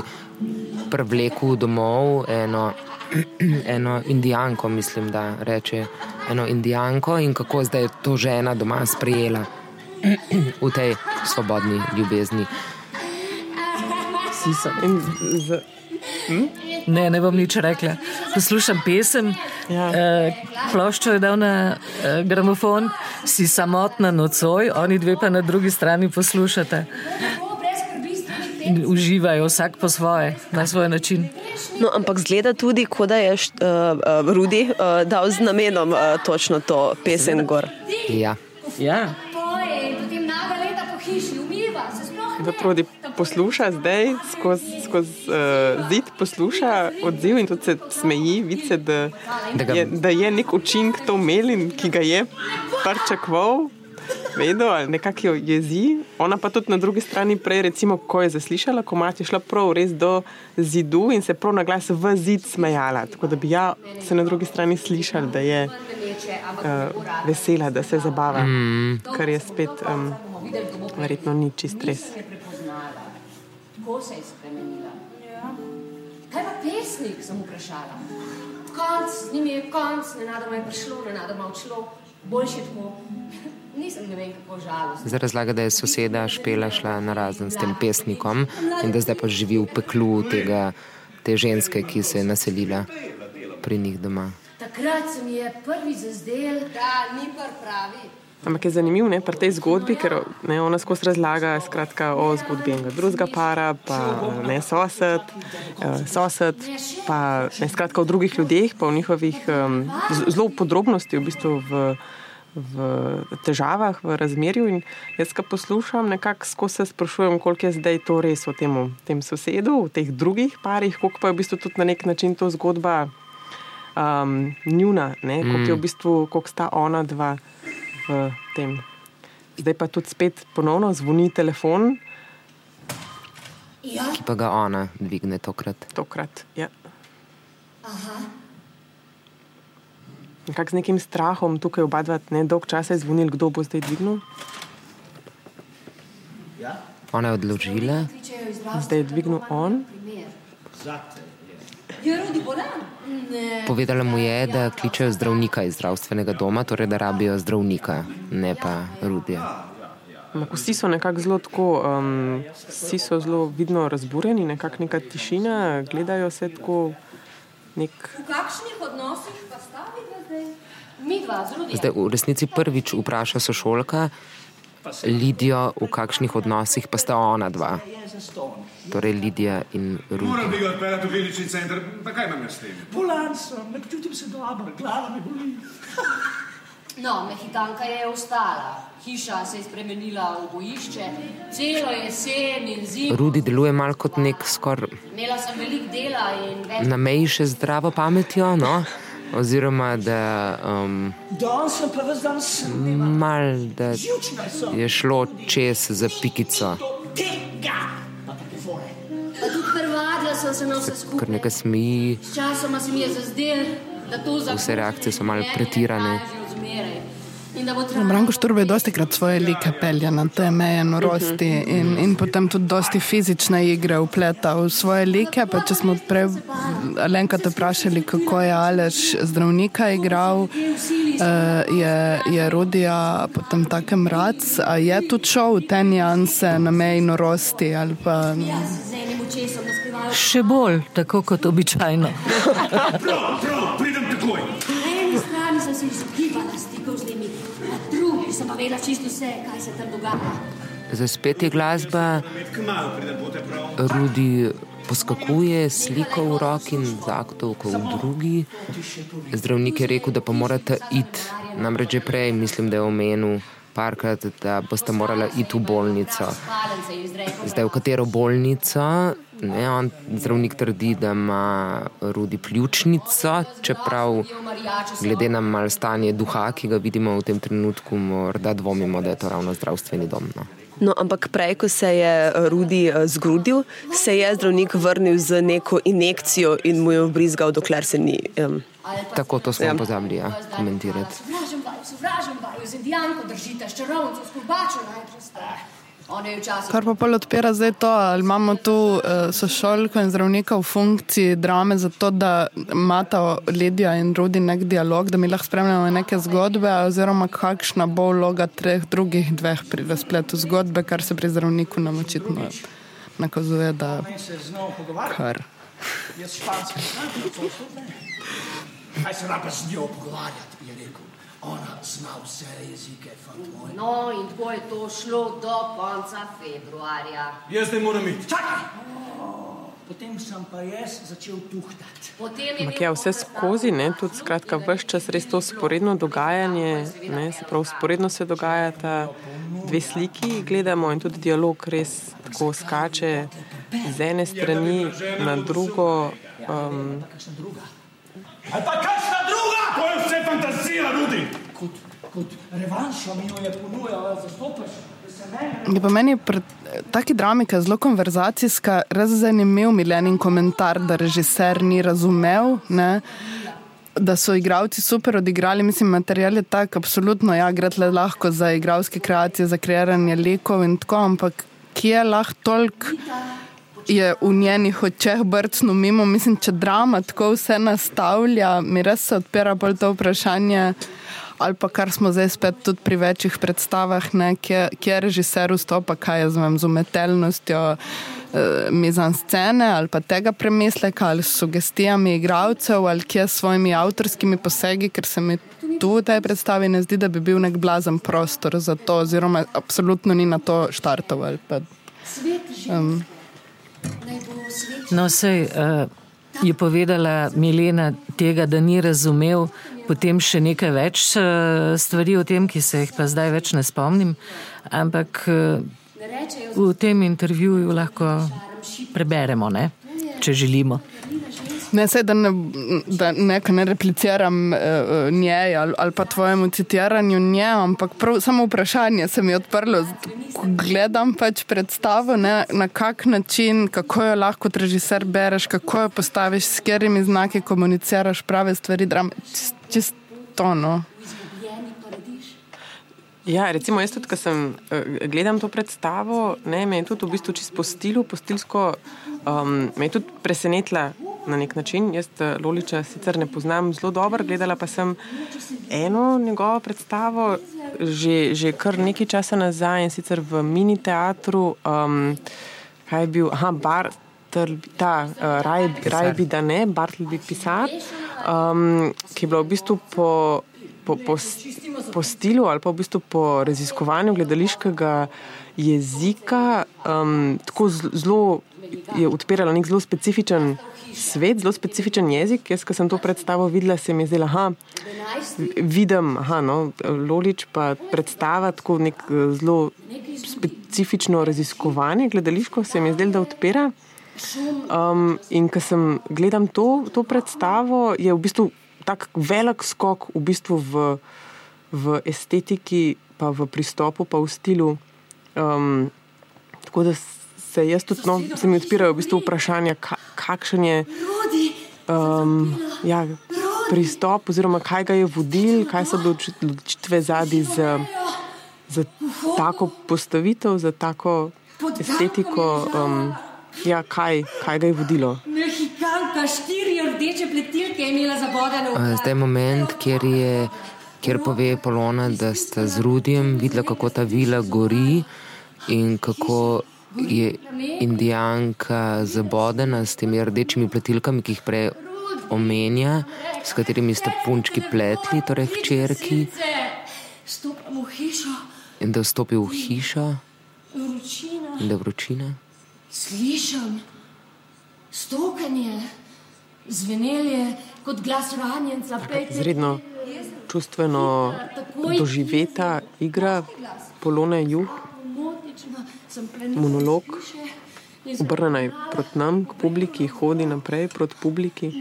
prevlekel domov eno, [CLEARS THROAT] eno indijanko, mislim, da reče eno indijanko in kako zdaj je to žena doma sprejela [CLEARS THROAT] v tej svobodni ljubezni. Hm? Ne, ne bom nič rekla. Poslušam pesem, ja. eh, ploščo je dal na eh, gramofon, si samotna nocoj, oni dve pa na drugi strani poslušate uživajo vsak po svoje, na svoj način. No, ampak zgleda tudi, kot da je uh, uh, Rudi uh, dal z namenom uh, točno to pesem gor. Ja. ja. Da prodi posluša zdaj skozi skoz, uh, zid, posluša odziv in tudi se smeji, vidi, da, da, ga... da je nek učinek to melin, ki ga je pričakoval. vedno ali nekako jo jezi. Ona pa tudi na drugi strani, prej, recimo, ko je zaslišala, ko mati šla prav res do zidu in se prav na glas v zid smejala. Tako da bi ja se na drugi strani slišala, da je uh, vesela, da se zabava, mm. kar je spet um, verjetno ni čist res. Kaj pa pesnik, sem vprašala. Konc, z njim je konc, ne nadoma je prišlo, ne nadoma odšlo, boljše tako. [LAUGHS] Zdaj razlaga, da je soseda špela šla na razen s tem pesnikom in da zdaj pa živi v peklu tega, te ženske, ki se je naselila pri njih doma. Takrat se mi je prvi zazdel, da ni pravi. Ampak je zanimivo pri tej zgodbi, ker ne, ona skozi razlaga skratka, o zgodbi enega drugega para, pa ne sosed, eh, sosed pa ne skratka o drugih ljudeh, pa o njihovih um, zelo podrobnosti v bistvu v v težavah, v razmerju. In jaz, ki poslušam, nekako skozi se sprašujem, koliko je zdaj to res v tem, tem sosedu, v teh drugih parih, koliko pa je v bistvu tudi na nek način to zgodba um, njuna, mm. koliko je v bistvu, koliko sta ona dva v tem. Zdaj pa tudi spet ponovno zvoni telefon. Ja. Ki pa ga ona dvigne tokrat. Tokrat, ja. Aha. Nekako z nekim strahom tukaj obadvati, ne dolg čas je zvonil, kdo bo zdaj dvignil. Ja? Ona je odložila. Zdaj je dvignil on. Povedala mu je, da kličejo zdravnika iz zdravstvenega doma, torej da rabijo zdravnika, ne pa rudija. Vsi so nekako zelo tako, um, vsi so zelo vidno razburjeni, nekako neka tišina, gledajo se tako. Nek... V kakšnih odnosih pa stavite? Zdaj, v resnici prvič vpraša sošolka Lidijo, v kakšnih odnosih pa sta ona dva. Torej, Lidija in Rudi. Moram bi ga odpeljati v klinični center, pa kaj imam jaz s tem? Bolan sem, ne počutim se dobro, glava me boli. [LAUGHS] No, mehitanka je ostala, hiša se je spremenila v bojišče, celo jesen in zimo. Rudi deluje malo kot nek skoraj. Imela sem veliko dela in več. Na meji še zdravo pametjo, no? Oziroma da, um, mal, da je šlo čez za pikico. Ker nekaj smi. Vse reakcije so malo pretirane. Branko Šturbe je dosti krat svoje like pelja na te meje norosti in, in potem tudi dosti fizične igre upleta v svoje like. Pa če smo prej Alenka te vprašali, kako je Aleš zdravnika igral, uh, je, je Rodija potem takem rad, a je tudi šel v te nianse na meji norosti ali pa. Še bolj, tako kot običajno. [LAUGHS] prav, prav, pridem takoj. Na eni strani sem se izogibala vedela čisto vse, kaj se tam dogaja. Za spet je glasba, Rudi poskakuje sliko v roki in zaktovko v drugi. Zdravnik je rekel, da pa morate iti, namreč že prej mislim, da je omenil parkrat, da boste morali iti v bolnico. Zdaj, v katero bolnico? Ne, on, zdravnik trdi, da ima rudi pljučnico, čeprav glede na mal stanje duha, ki ga vidimo v tem trenutku, morda dvomimo, da je to ravno zdravstveni dom. No. No, ampak prej, ko se je Rudi uh, zgrudil, se je zdravnik vrnil z neko injekcijo in mu je obrizgal, dokler se ni. Um, Tako to smo ja. pozabili ja, komentirati. Sovražim vaju, sovražim vaju, z indijanko držite, s čarovnico, s kurbačo najprej. Kar pa pol odpira zdaj to, ali imamo tu uh, sošolko in zdravnika v funkciji drame, zato da imata Lidija in Rudi nek dialog, da mi lahko spremljamo neke zgodbe, oziroma kakšna bo vloga treh drugih dveh pri razpletu zgodbe, kar se pri zdravniku nam očitno nakazuje, da kar. Kaj se rapa z njo pogovarjati, ona zna vse jezike. No, in tako je to šlo do konca februarja. Jaz zdaj moram iti. Čakaj! Potem sem pa jaz začel tuhtati. Ampak je ja, vse skozi, ne, tudi skratka, vse čas res to sporedno dogajanje, ne, se pravi, sporedno se dogajata dve sliki, gledamo in tudi dialog res tako skače z ene strani na drugo. Um, Ali pa kakšna druga? To je vse fantazija, ljudi. kot revanšo mi jo je ponujala, zastopaš. Je pa meni pri taki drami, ki je zelo konverzacijska, res zanimiv milen komentar, da režiser ni razumel, ne, da so igravci super odigrali. Mislim, material je tak, absolutno, ja, gre le lahko za igravske kreacije, za kreiranje lekov in tako, ampak kje je lahko toliko je v njenih očeh brcno mimo. Mislim, če drama tako vse nastavlja, mi res se odpira bolj to vprašanje. Ali pa kar smo zdaj spet tudi pri večjih predstavah, ne, kje, kje režiser vstopa, kaj je z, vem, z umetelnostjo eh, mizan scene ali pa tega premisleka ali s sugestijami igralcev ali kje s svojimi avtorskimi posegi, ker se mi tu v tej predstavi ne zdi, da bi bil nek blazen prostor za to, oziroma absolutno ni na to štartoval. Um, No, sej uh, je povedala Milena tega, da ni razumel, potem še nekaj več uh, stvari o tem, ki se jih pa zdaj več ne spomnim, ampak uh, v tem intervjuju lahko preberemo, ne? če želimo. Ne, sej, da ne, da ne, ne repliciram uh, njej ali, ali pa tvojemu citiranju nje, ampak prav, samo vprašanje se mi je odprlo. Gledam pač predstavo, ne, na kak način, kako jo lahko kot režiser bereš, kako jo postaviš, s katerimi znaki komuniciraš prave stvari, drame, čist, čist. No. Ja, recimo, jaz tudi, ko sem uh, gledal to predstavo, ne, me je tudi v bistvu čisto po stilu, po stilsko, um, me je tudi presenetila na nek način. Jaz eh, Loliča sicer ne poznam zelo dobro, gledala pa sem eno njegovo predstavo že, že kar nekaj časa nazaj in sicer v mini teatru, um, kaj je bil, aha, bar. Ta uh, raj, raj bi da ne, Bartleby pisar, um, ki je bila v bistvu po, po, po, po stilu ali pa v bistvu po raziskovanju gledališkega jezika um, tako zelo je odpirala nek zelo specifičen svet, zelo specifičen jezik. Jaz, ko sem to predstavo videla, se mi je zdelo, da vidim, da no, Lolič pa predstava tako nek zelo specifično raziskovanje, gledališko se mi je zdelo, da odpira. Um, in ko sem gledal to, to predstavo, je v bistvu tako velik skok v, bistvu v, v estetiki, pa v pristopu, pa v stilu. Um, tako da se jaz tudi, no, se mi odpirajo v bistvu vprašanja, kakšen je um, ja, pristop, oziroma kaj ga je vodil, kaj so bile odločitve zadnji za, za tako postavitev, za tako estetiko. Um, ja, kaj, kaj ga je vodilo? Zdaj je moment, kjer, je, kjer pove Polona, da sta z Rudijem videla, kako ta vila gori in kako je indijanka zabodena s temi rdečimi pletilkami, ki jih prej omenja, s katerimi sta punčki pletli, torej hčerki. In da vstopi v hišo, in da vročina. Slišim stokanje, zvenelje kot glas ranjenca. Izredno čustveno doživeta igra Polone Juh monolog, obrnjena je proti nam, k publiki, hodi naprej proti publiki.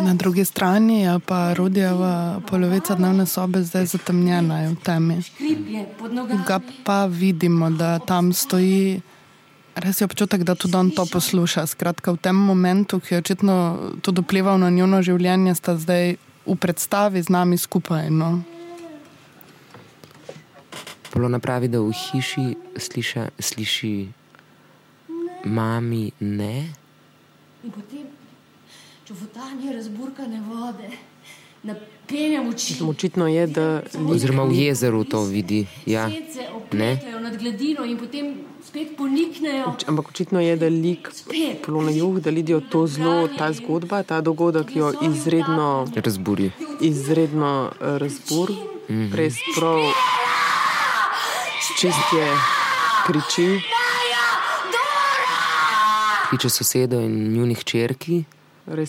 Na drugi strani je pa rodjeva polovica dnevne sobe zdaj zatemnjena v temi. Ga pa vidimo, da tam stoji. Res je občutek, da tudi on to posluša. Skratka, v tem momentu, ki je očitno tudi vplival na njuno življenje, sta zdaj v predstavi z nami skupaj. No? Polona pravi, da v hiši sliša, sliši mami ne. In potem čuvanje razburkane vode. Napenjam oči. Očitno je, da lik... Oziroma v jezeru to vidi. Ja. Ne. Nad gladino in potem spet poniknejo. Ampak očitno je, da lik polona juh, da vidijo to zelo, ta zgodba, ta dogodek jo izredno razburi. Izredno uh, razbur. Mm -hmm. Res prav čistje kriči. Kriči sosedo in njunih črki,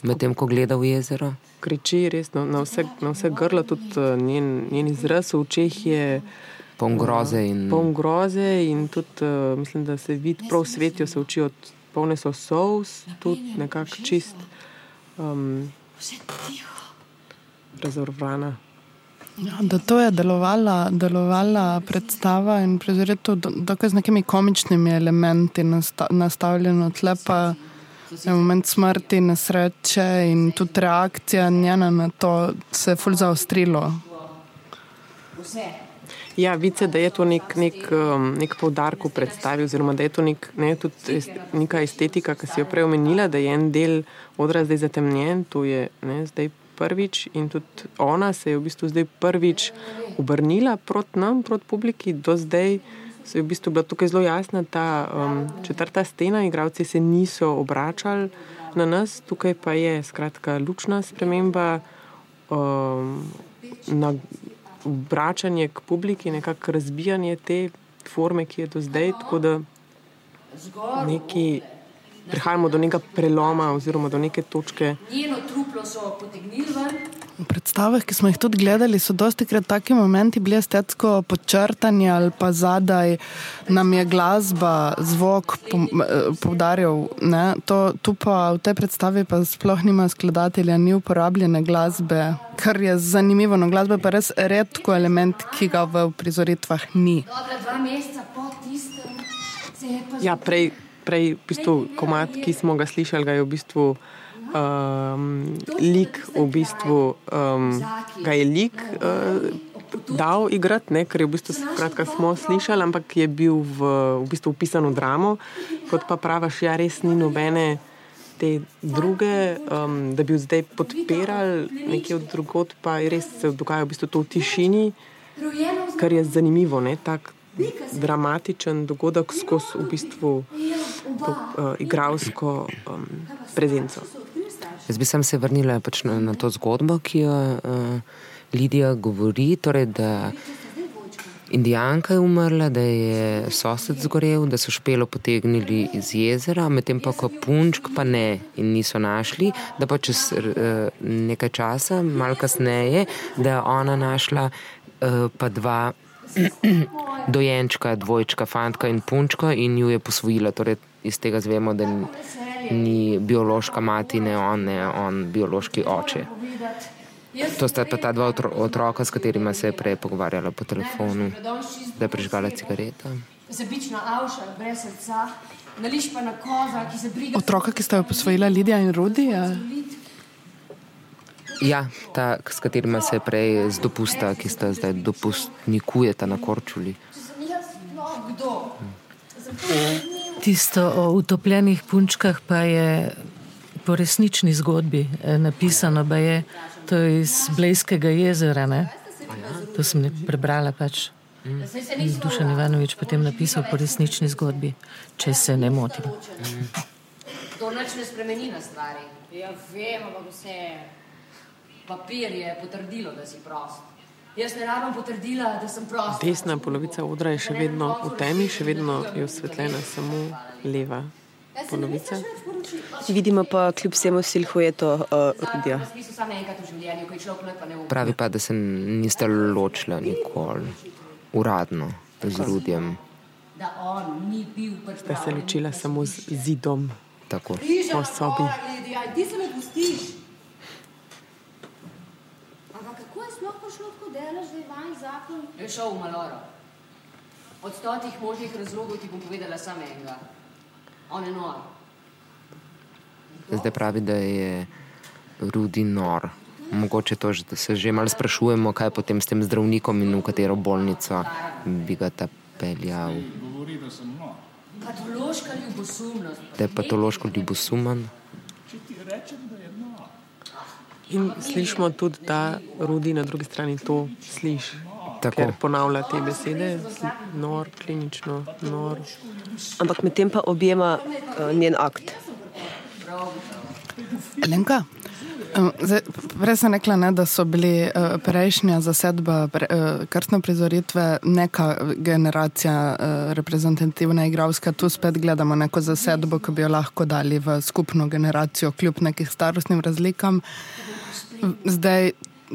medtem ko gleda v jezero. Kriči res na, vse, na vse grlo, tudi uh, njen, njen izraz v očeh je. Poln groze in. Poln groze in tudi uh, mislim, da se vidi, prav svetijo se od polne so sous, tudi nekako čist. Um, Razorvana. Ja, da to je delovala, delovala predstava in prizoritev dokaj z nekimi komičnimi elementi nasta, nastavljeno tle pa je moment smrti, nesreče in tudi reakcija njena na to se je ful zaostrilo. Ja, vice, da je to nek, nek, um, nek poudarek v predstavi, oziroma da je to nek, ne, tudi neka estetika, ki si jo prej omenila, da je en del odra zdaj zatemnjen, to je ne, zdaj prvič in tudi ona se je v bistvu zdaj prvič obrnila proti nam, proti publiki. Do zdaj se je v bistvu bila tukaj zelo jasna ta um, četrta stena, igravci se niso obračali na nas, tukaj pa je skratka lučna sprememba. Um, na Vračanje k publiki, nekako razbijanje te forme, ki je do zdaj, tako da neki prihajamo do nekega preloma oziroma do neke točke. Truplo so potegnili ven. V predstavah, ki smo jih tudi gledali, so dosti krat taki momenti bili estetsko podčrtani ali pa zadaj nam je glasba, zvok poudarjal. Tu pa v tej predstavi pa sploh nima skladatelja, ni uporabljene glasbe, kar je zanimivo. No, glasba je pa res redko element, ki ga v prizoritvah ni. Dobre, dva meseca po tistem se je pa. Ja, prej prej, v bistvu, komat, ki smo ga slišali, ga je v bistvu um, lik, v bistvu, um, ga je lik. Uh, Dal igrati, ne, ker je v bistvu skratka, smo slišali, ampak je bil v, v bistvu upisan v dramo, kot pa praviš, ja, res ni nobene te druge, um, da bi zdaj podpirali nekje od drugot, pa res se dogaja v bistvu to v tišini, kar je zanimivo, ne, tak dramatičen dogodek skozi v bistvu to uh, igralsko um, prezenco. Jaz bi se vrnila pač na, na to zgodbo, ki jo uh, Lidija govori. Torej, da Indijanka je umrla, da je sosed zgorel, da so špelo potegnili iz jezera, medtem pa ko punčk pa ne in niso našli, da pa čez uh, nekaj časa, malo kasneje, da je ona našla uh, pa dva [CLEARS THROAT] dojenčka, dvojčka, fantka in punčka in ju je posvojila. Torej, iz tega zvemo, da ni biološka mati, ne on, ne on, biološki oče. To sta pa ta dva otroka, s katerima se je prej pogovarjala po telefonu, da je prižgala cigareta. Otroka, ki sta jo posvojila Lidija in Rudi? Ja. Ja, ta, s katerima se je prej z dopusta, ki sta zdaj dopustnikujeta na Korčuli. Tisto o utopljenih punčkah pa je po resnični zgodbi eh, napisano, da je to iz Blejskega jezera. Ne? To sem prebrala pač. Dušan Ivanovič potem napisal po resnični zgodbi, če se ne motim. To noč ne spremeni na stvari. Ja, vem, ampak vse je papir je potrdilo, da si prost. Jaz ne rabim potrdila, da sem prost. Desna polovica odra je še vedno v temi, še vedno je osvetljena samo leva polovica. Vidimo pa kljub vsemu silhueto uh, Rudija. Pravi pa, da se niste ločila nikoli uradno z Rudijem. Sta se ločila samo z zidom. Tako. Po sobi. Je šel v Maloro. Od stotih možnih razlogov ti bom povedala samo enega. On je nor. Zdaj pravi, da je Rudi nor. Mogoče to, da se že malo sprašujemo, kaj potem s tem zdravnikom in v katero bolnico bi ga ta peljal. Patološka ljubosumnost. Da je patološko ljubosumen. In slišimo tudi, da Rudi na drugi strani to sliši. Tako. Ker ponavlja te besede, nor, klinično, nor. Ampak medtem pa objema uh, njen akt. Lenka. Prej sem rekla, ne, da so bili uh, prejšnja zasedba, pre, uh, krstne prizoritve, neka generacija uh, reprezentativna igralska. Tu spet gledamo neko zasedbo, ki bi jo lahko dali v skupno generacijo, kljub nekim starostnim razlikam. Zdaj,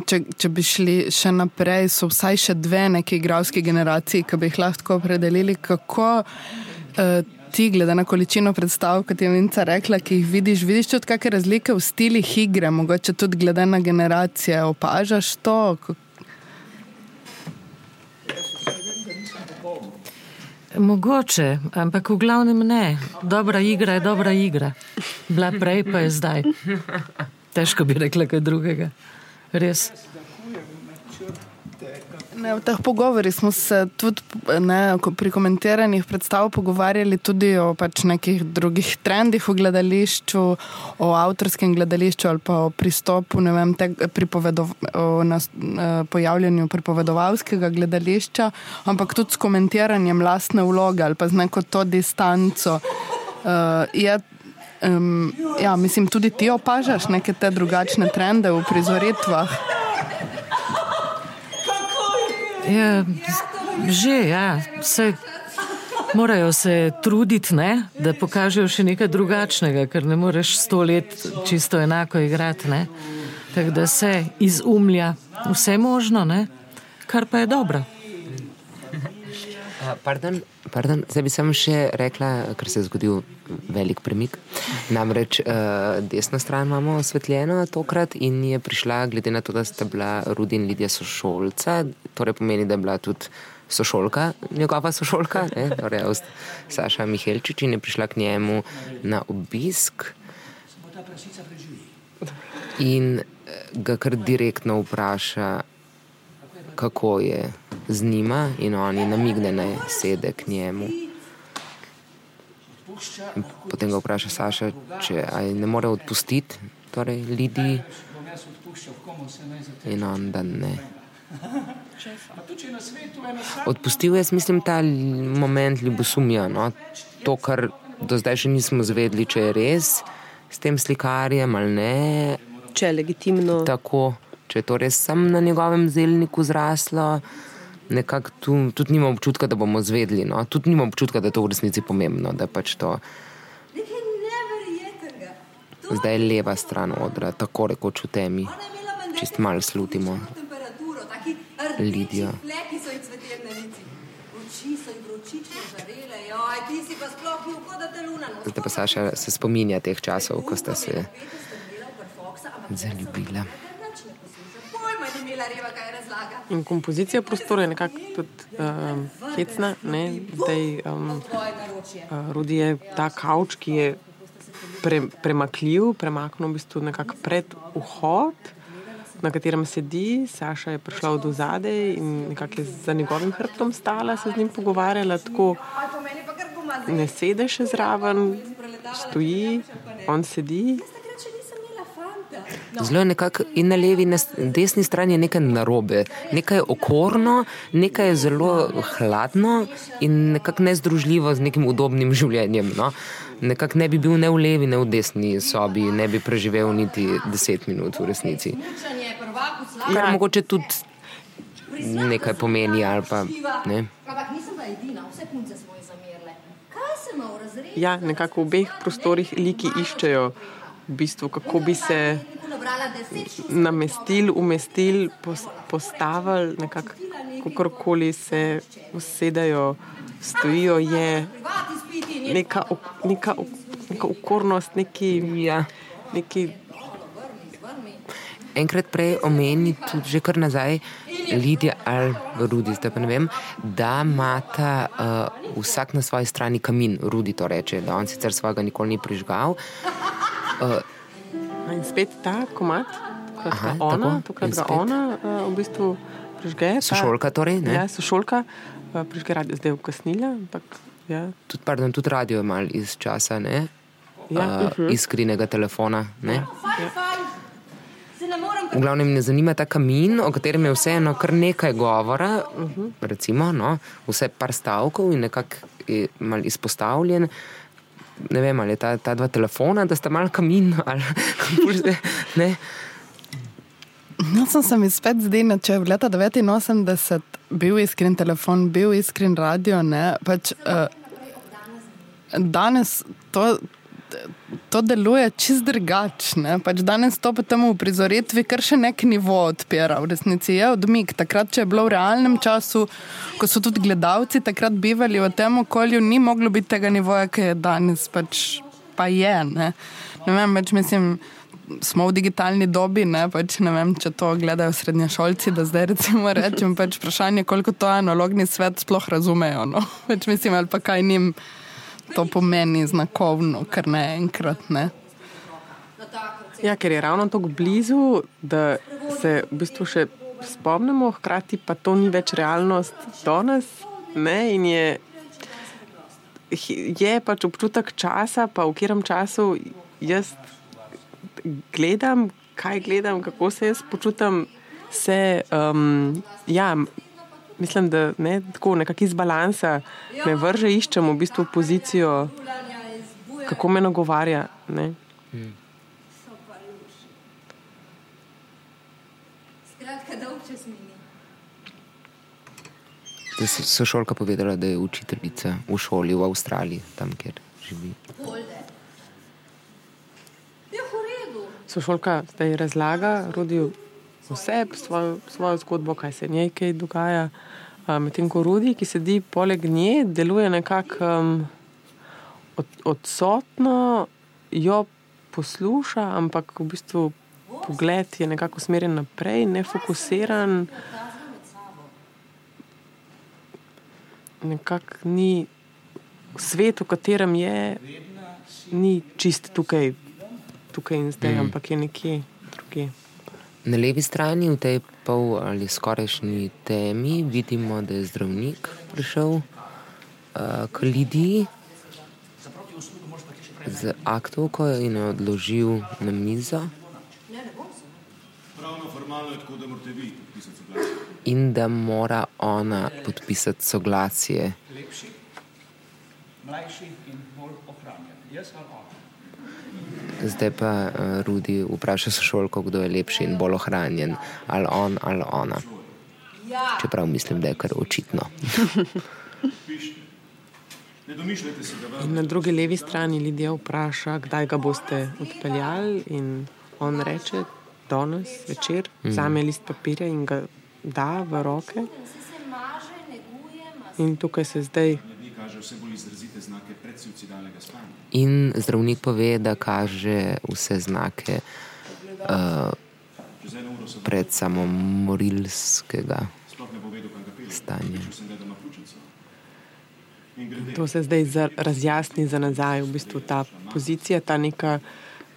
če, če bi šli še naprej, so vsaj še dve neki igralski generaciji, ki bi jih lahko opredelili, kako uh, ti, glede na količino predstav, kot je Vinca rekla, ki jih vidiš, vidiš tudi kakšne razlike v stilih igre, mogoče tudi glede na generacije, opažaš to? Mogoče, ampak v glavnem ne. Dobra igra je dobra igra. Bila prej, pa je zdaj. Težko bi rekla kaj drugega. Res. Ne, v teh pogovorih smo se tudi ne, pri komentiranih predstavah pogovarjali tudi o pač nekih drugih trendih v gledališču, o avtorskem gledališču ali pa o pristopu, ne vem, te, o nas, eh, pojavljanju pripovedovalskega gledališča, ampak tudi s komentiranjem lastne vloge ali pa z neko to distanco. Uh, je, um, ja, mislim, tudi ti opažaš neke te drugačne trende v prizoritvah. Ja, že, ja. Vse, morajo se truditi, ne? da pokažejo še nekaj drugačnega, ker ne moreš sto let čisto enako igrati. Tako da se izumlja vse možno, ne? kar pa je dobro. Pardon, pardon, zdaj bi samo še rekla, ker se je zgodil velik premik. Namreč uh, desno stran imamo osvetljeno tokrat in je prišla, glede na to, da sta bila Rudi in Lidija sošolca, torej pomeni, da je bila tudi sošolka, njegova sošolka, ne, torej Saša Mihelčič in je prišla k njemu na obisk. In ga kar direktno vpraša, kako je z njima in oni namigne na sede k njemu. In potem ga vpraša Saša, če ne more odpustiti, torej ljudi. In on da ne. Odpustil je, mislim, ta moment ljubosumja. No? To, kar do zdaj še nismo zvedeli, če je res s tem slikarjem ali ne. Če je legitimno. Tako, če je to res sam na njegovem zelniku zraslo nekako tu, tudi nimam občutka, da bomo zvedli. No? Tudi nimam občutka, da je to v resnici pomembno. Pač to... Zdaj je leva stran odra, tako rekoč v temi, čist malo slutimo. Lidijo. Zdaj pa Saša se spominja teh časov, ko sta se zaljubila imela reva, kaj razlaga. In kompozicija prostora je nekako tudi um, hecna, ne? da je um, uh, Rudi je ta kavč, ki je pre, premakljiv, premaknil v bistvu nekako pred vhod. Na katerem sedi, Saša je prišla od zadaj in nekako je za njegovim hrbtom stala, se z njim pogovarjala, tako ne sedi še zraven, stoji, on sedi. Zelo je nekako in na levi, in na desni strani je nekaj narobe, nekaj je okorno, nekaj je zelo hladno in nekako nezdružljivo z nekim udobnim življenjem. No? Nekako ne bi bil ne v levi, ne v desni sobi, ne bi preživel niti deset minut v resnici. Kar ja. mogoče tudi nekaj pomeni. Pa, ne? Ja, nekako v obeh prostorih liki iščejo v bistvu, kako bi se namestili, umestili, postavili, kako koli se usedajo, stojijo, je neka, neka, neka ukornost, neki. Ja. neki Enkrat prej omeni tudi, že kar nazaj, Lidija ali Rudi, da pa ne vem, da ima uh, vsak na svoji strani kamin, Rudi to reče, da on sicer svojega nikoli ni prižgal. Uh, in spet ta komat, kot Aha, ona, tokrat ga ona uh, v bistvu prižge. Sošolka torej? Ne? Ja, sošolka uh, prižge radio, zdaj je ukasnila. Ampak, ja. Tud, pardon, tudi radio je mal iz časa, ne? Ja, uh, uh -huh. Iskrenega telefona. Ne? Ja. V glavnem me zanima ta kamin, o katerem je vseeno kar nekaj govora, uh -huh. recimo, no, vse par stavkov in nekako je mal izpostavljen ne vem, ali je ta, ta dva telefona, da sta mal kamin ali [LAUGHS] ne. No, sem se mi spet zdel, če je v leta 89 bil iskren telefon, bil iskren radio, ne, pač uh, danes to to deluje čist drugače. Pač danes to potem v prizoritvi kar še nek nivo odpira. V resnici je odmik. Takrat, če je bilo v realnem času, ko so tudi gledalci takrat bivali v tem okolju, ni moglo biti tega nivoja, ki je danes. Pač pa je. Ne? Ne vem, več mislim. smo v digitalni dobi, ne, pač ne vem, če to gledajo srednješolci, da zdaj recimo rečem pač vprašanje, koliko to analogni svet sploh razumejo. No. Pač mislim, ali pa kaj njim to pomeni znakovno, ker ne enkrat ne. Ja, ker je ravno tako blizu, da se v bistvu še spomnimo, hkrati pa to ni več realnost danes. In je, je pač občutek časa, pa v katerem času jaz gledam, kaj gledam, kako se jaz počutim, se, um, ja, mislim, da ne, tako nekako iz balansa me vrže, iščem v bistvu pozicijo, kako me nagovarja. Ne. Hmm. So šolka povedala, da je učiteljica v šoli v Avstraliji, tam kjer živi. sošolka zdaj razlaga, rodi vse svojo, svojo zgodbo, kaj se njej kaj dogaja. Medtem ko Rudi, ki sedi poleg nje, deluje nekako um, od, odsotno, jo posluša, ampak v bistvu pogled je nekako usmerjen naprej, ne fokusiran. Nekako ni svet, v katerem je, ni čist tukaj tukaj in zdaj, mm. ampak je nekje drugje. Na levi strani v tej pol ali skorajšnji temi vidimo, da je zdravnik prišel uh, k Lidiji z aktovko in jo odložil na mizo. In da mora ona podpisati soglasje. Mlajši in bolj ohranjen. Jaz ali ona? Zdaj pa uh, Rudi vpraša sošolko, kdo je lepši in bolj ohranjen, ali on ali ona. Čeprav mislim, da je kar očitno. In na drugi levi strani Lidija vpraša, kdaj ga boste odpeljali, in on reče: danes večer, mm. vzame list papirja in ga da v roke. In tukaj se zdaj In zdravnik pove, da kaže vse znake uh, pred samomorilskega stanja. To se zdaj razjasni za nazaj, v bistvu ta pozicija, ta neka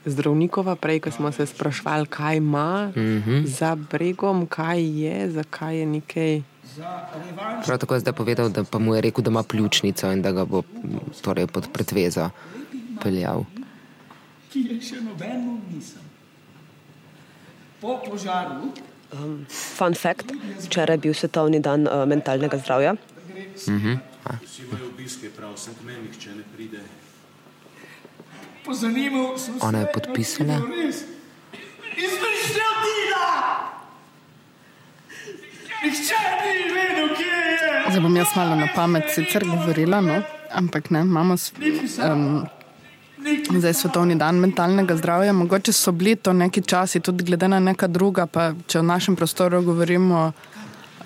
zdravnikova, prej, ko smo se sprašvali, kaj ima mm -hmm. za bregom, kaj je, zakaj je nekaj. Prav tako je zdaj povedal, da pa mu je rekel, da ima pljučnico in da ga bo torej, pod pretvezo peljal. Ki je še nobeno nisem. Po požaru. Um, fun fact: včeraj je bil svetovni dan uh, mentalnega zdravja. Mm -hmm. Ona je podpisala. Izmišljal ti! Nihče ni vedel, kje je. Zdaj bom jaz malo na pamet sicer govorila, no? ampak ne, imamo um, zdaj svetovni dan mentalnega zdravja. Mogoče so bili to neki časi, tudi glede na neka druga, pa če v našem prostoru govorimo.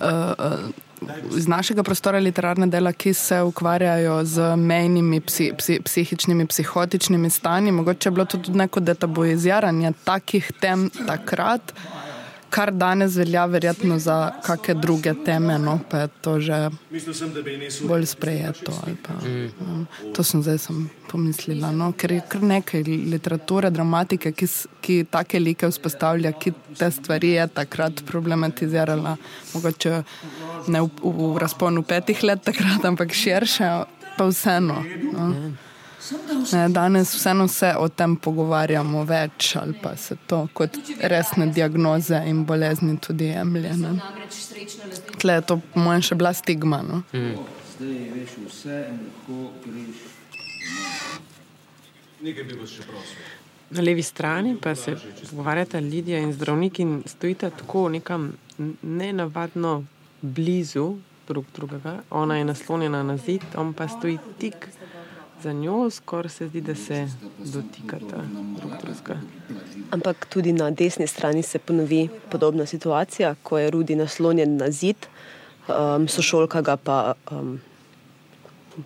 Uh, uh, Iz našega prostora literarne dela, ki se ukvarjajo z mejnimi psi, psi, psihičnimi, psihotičnimi stanji, mogoče je bilo tudi neko detabuiziranje takih tem takrat kar danes velja, verjetno za kakšne druge teme, no, pa je to že bolj sprejeto. Pa, no. To sem zdaj sem pomislila, no, ker je kar nekaj literature, dramatike, ki, ki take like vzpostavlja, ki te stvari je takrat problematizirala, mogoče ne v, v, v razponu petih let takrat, ampak širše, pa vseeno. No. Ne, danes vseeno se o tem pogovarjamo več, ali pa se to kot resne diagnoze in bolezni tudi jemlje. Tle je to po mojem še bila stigma. No? Mm. Na levi strani pa se pogovarjata Lidija in zdravnik in stojita tako nekam nenavadno blizu drug drugega. Ona je naslonjena na zid, on pa stoji tik za njo, skoraj se zdi, da se dotikata drug drugega. Ampak tudi na desni strani se ponovi podobna situacija, ko je Rudi naslonjen na zid, um, sošolka ga pa um,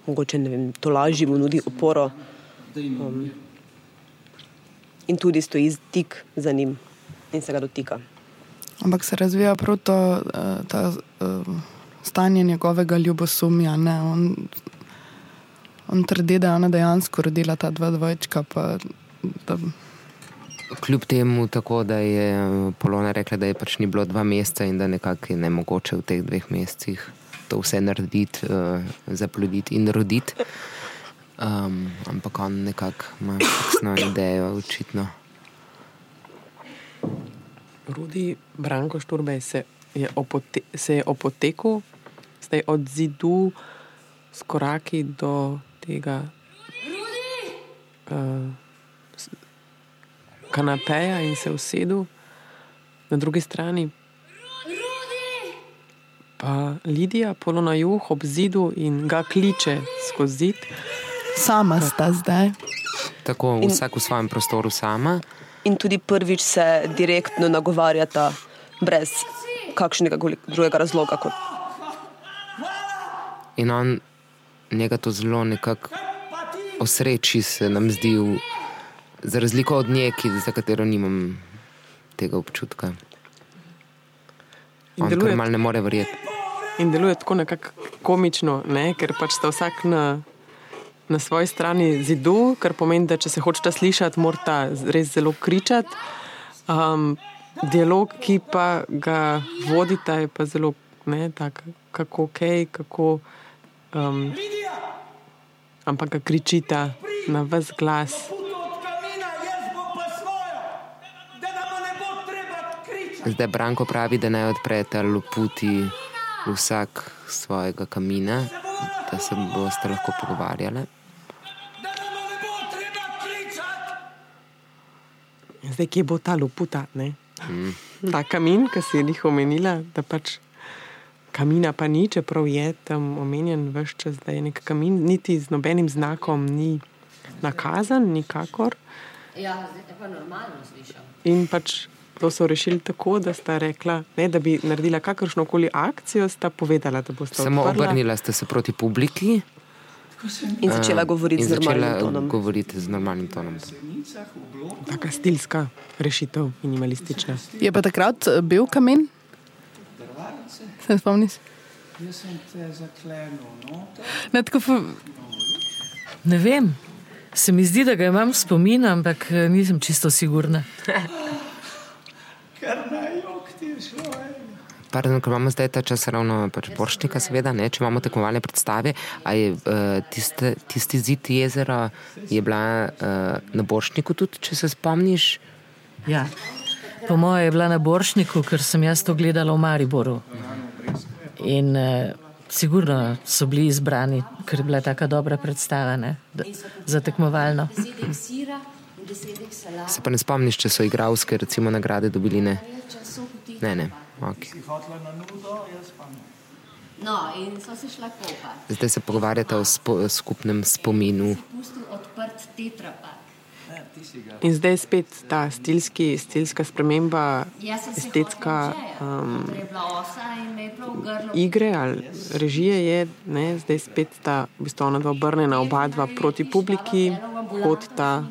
mogoče ne vem, to lažje mu nudi oporo. Um, in tudi stoji tik za njim in se ga dotika. Ampak se razvija prav to uh, ta, uh, stanje njegovega ljubosumja. On, on trdi, da je ona dejansko rodila ta dva dvojčka. Pa, da... Kljub temu, tako, da je Polona rekla, da je pač ni bilo dva meseca in da nekako je ne mogoče v teh dveh mesecih to vse narediti, uh, zaploditi in roditi. Um, ampak on nekako ima jasno idejo, očitno. Rudi Branko Šturbej se je, opote, se je opotekel, zdaj od zidu s koraki do tega uh, kanapeja in se usedel na drugi strani. Pa Lidija, polo na juh, ob zidu in ga kliče skozi zid. Sama sta zdaj. Tako, vsak v svojem prostoru sama in tudi prvič se direktno nagovarjata, brez kakšnega drugega razloga. Kot. In on njega to zelo nekako osreči, se nam zdi, v, za razliko od njeki, za katero nimam tega občutka. In on deluje, kar mal ne more verjeti. In deluje tako nekako komično, ne? ker pač sta vsak na na svoji strani zidu, kar pomeni, da če se hočete slišati, morate res zelo kričati. Um, dialog, ki pa ga vodite, je pa zelo ne, tak, kako ok, kako. Um, ampak ga kričite na vse glas. Zdaj Branko pravi, da naj odprete luputi vsak svojega kamina, da se boste lahko pogovarjali. Zdaj, kje bo ta loputa? Mm. Ta kamin, ki si jih omenila, da pač kamina pa ni, čeprav je tam omenjen vse čas, da je nek kamin, niti z nobenim znakom ni nakazan, nikakor. Ja, zdaj pa normalno slišal. In pač to so rešili tako, da sta rekla, ne, da bi naredila kakršno koli akcijo, sta povedala, da boste. Samo obrnila ste se proti publiki. In začela govoriti in z normalnim tonom. Govoriti z normalnim tonom. Taka stilska rešitev, minimalistična. Je pa takrat eh, bil kamen? Se spomniš? Ne, fa... ne vem. Se mi zdi, da ga imam spomin, ampak eh, nisem čisto sigurna. Kar naj jok ti je šlo. Pardon, ker imamo zdaj ta čas ravno pač Boršnika, seveda, ne, če imamo tekmovalne predstave. Je, uh, tiste, tisti zid jezera je bila uh, na Boršniku tudi, če se spomniš? Ja, po mojem je bila na Boršniku, ker sem jaz to gledala v Mariboru. In uh, sigurno so bili izbrani, ker je bila tako dobra predstava ne, da, za tekmovalno. Se pa ne spomniš, če so igralske, recimo, nagrade dobili ne? Ne, ne. Okay. No, in so se šla kopati. Zdaj se pogovarjate o spo, skupnem spominu. In zdaj je spet ta stilski, stilska sprememba, estetska um, igre ali režije. Je, ne, zdaj spet ta v bistvu ona dva obrnjena, oba dva proti publiki, hod ta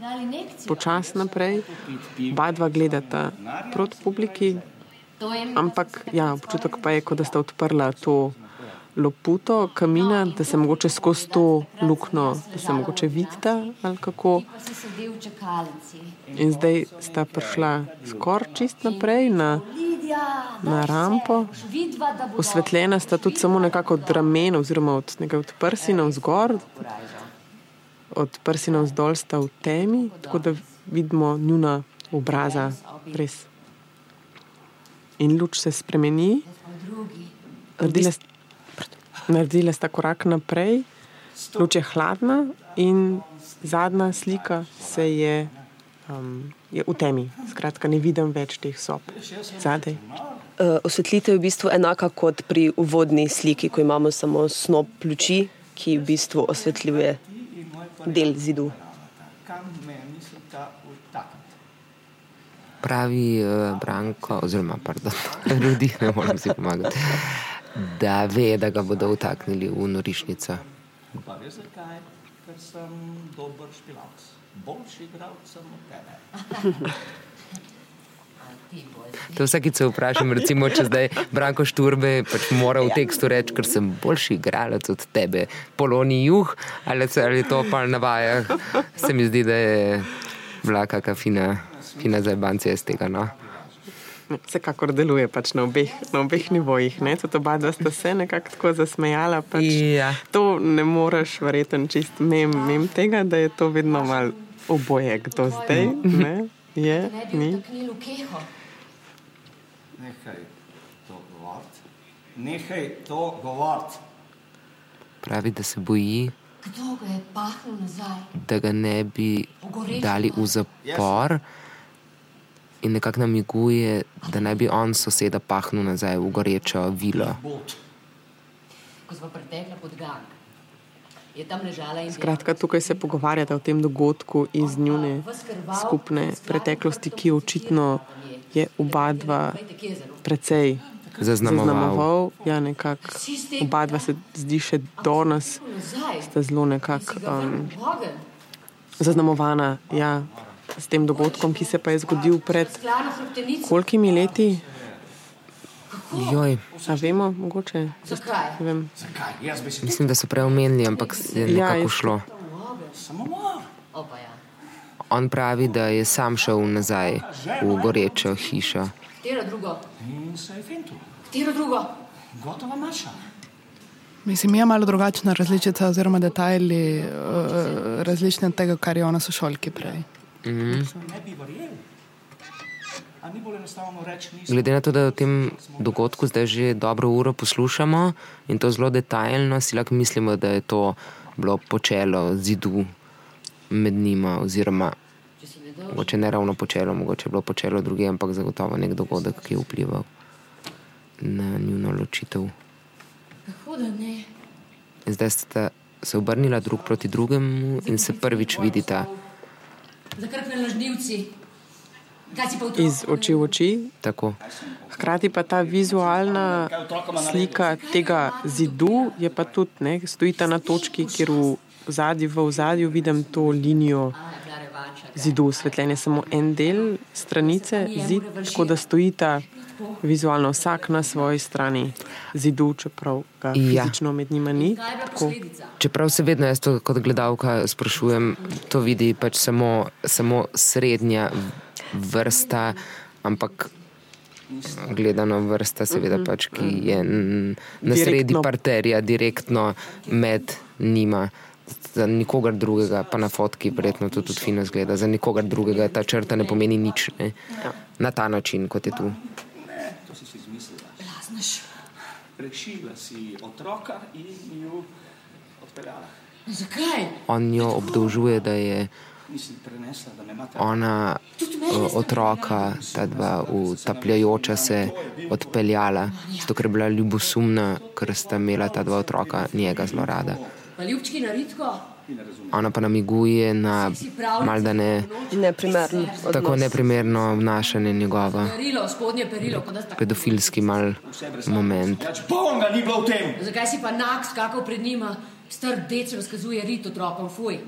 počas naprej, oba dva gledata proti publiki. Ampak ja, občutek pa je, kot da sta odprla to loputo kamina, da se mogoče skozi to luknjo, da se mogoče vidita ali kako. In zdaj sta prišla skoraj čist naprej na, na rampo. Osvetljena sta tudi samo nekako od ramen oziroma od, od prsina vzgor. Od prsina vzdolj sta v temi, tako da vidimo njuna obraza res in luč se spremeni. Naredile, naredile sta korak naprej, luč je hladna, in zadnja slika se je, um, je v temi. Skratka, ne vidim več teh sob zadaj. Uh, osvetlitev je v bistvu enaka kot pri uvodni sliki, ko imamo samo snop luči, ki v bistvu osvetljuje del zidu. pravi uh, Branko, oziroma pardon, [LAUGHS] ljudi, ne morem si pomagati, da ve, da ga bodo vtaknili v norišnico. ker sem dober špilavc. Boljši igralec sem od tebe. To vsakič se vprašam, recimo, če zdaj Branko Šturbe pač mora v tekstu reči, ker sem boljši igralec od tebe, poloni juh, ali, ali to pa na vajah. Se mi zdi, da je bila kakšna fina, fina zabancija iz tega. No? Vsekakor deluje pač na obeh, na obeh nivojih. Tudi oba dva sta se nekako tako zasmejala. Pač ja. To ne moreš verjeti čist mem, mem tega, da je to vedno mal oboje, kdo zdaj. Ne? Je, ni. Nehaj to govoriti. Nehaj to govoriti. Pravi, da se boji, Kdo ga je pahnil nazaj? da ga ne bi dali v zapor. In nekako namiguje, da naj bi on soseda pahnil nazaj v gorečo vilo. Ko smo pretekli pod gang, je tam ležala in Skratka, tukaj se pogovarjate o tem dogodku iz njune skupne preteklosti, ki očitno je oba dva precej Zaznamoval. zaznamoval. Ja, nekako oba dva se zdi še do nas, sta zelo nekako um, zaznamovana ja, s tem dogodkom, ki se pa je zgodil pred kolikimi leti. Joj, A vemo, mogoče? Zakaj? Ne Vem. Zakaj? Jaz bi si mislim, da so prej omenili, ampak je Ja, nekako jaz- šlo. ja. On pravi, da je sam šel nazaj v gorečo hišo. Katero drugo? In se je fintu. Katero drugo? Gotova maša. Mislim, je malo drugačna različica, oziroma detajli uh, različni od tega, kar je ona sošolki prej. Mhm. Reči, nisem. Glede na to, da o tem dogodku zdaj že dobro uro poslušamo in to zelo detaljno, si lahko mislimo, da je to bilo počelo zidu med njima, oziroma mogoče ne ravno počelo, mogoče je bilo počelo druge, ampak zagotovo nek dogodek, ki je vplival na njuno ločitev. Zdaj sta se obrnila drug proti drugemu in se prvič vidita. Iz oči v oči, Tako. Hkrati pa ta vizualna slika tega zidu je pa tudi, ne, stojita na točki, kjer v zadju, v zadju vidim to linijo zidu, osvetljen je samo en del stranice, zid, tako da stojita vizualno vsak na svoji strani zidu, čeprav ga Ja. fizično med njima ni. Je Tako. Čeprav se vedno jaz to kot gledalka sprašujem, to vidi pač samo, samo srednja vrsta, ampak gledano vrsta, seveda pač, ki je n- na sredi parterja, direktno med njima. Za nikogar drugega, pa na fotki, verjetno to tudi fino zgleda, za nikogar drugega ta črta ne pomeni nič. Ne? Na ta način, kot je tu. Si izmislila. Lazneš. Rešila si otroka in ju odpeljala. Zakaj? On jo obdolžuje, da je ona otroka, ta dva utapljajoča se, odpeljala, zato ker je bila ljubosumna, ker sta imela ta dva otroka njega zelo rada. Pa ljubčki na ritko? Ona pa namiguje na mal da ne Neprimerno. tako neprimerno obnašanje njegovo, Perilo, spodnje perilo, kot da sta. pedofilski mal moment. Več polnga ni bilo v tem. Zakaj si pa nak skakal pred njima? Star dec razkazuje rit otrokom, fuj.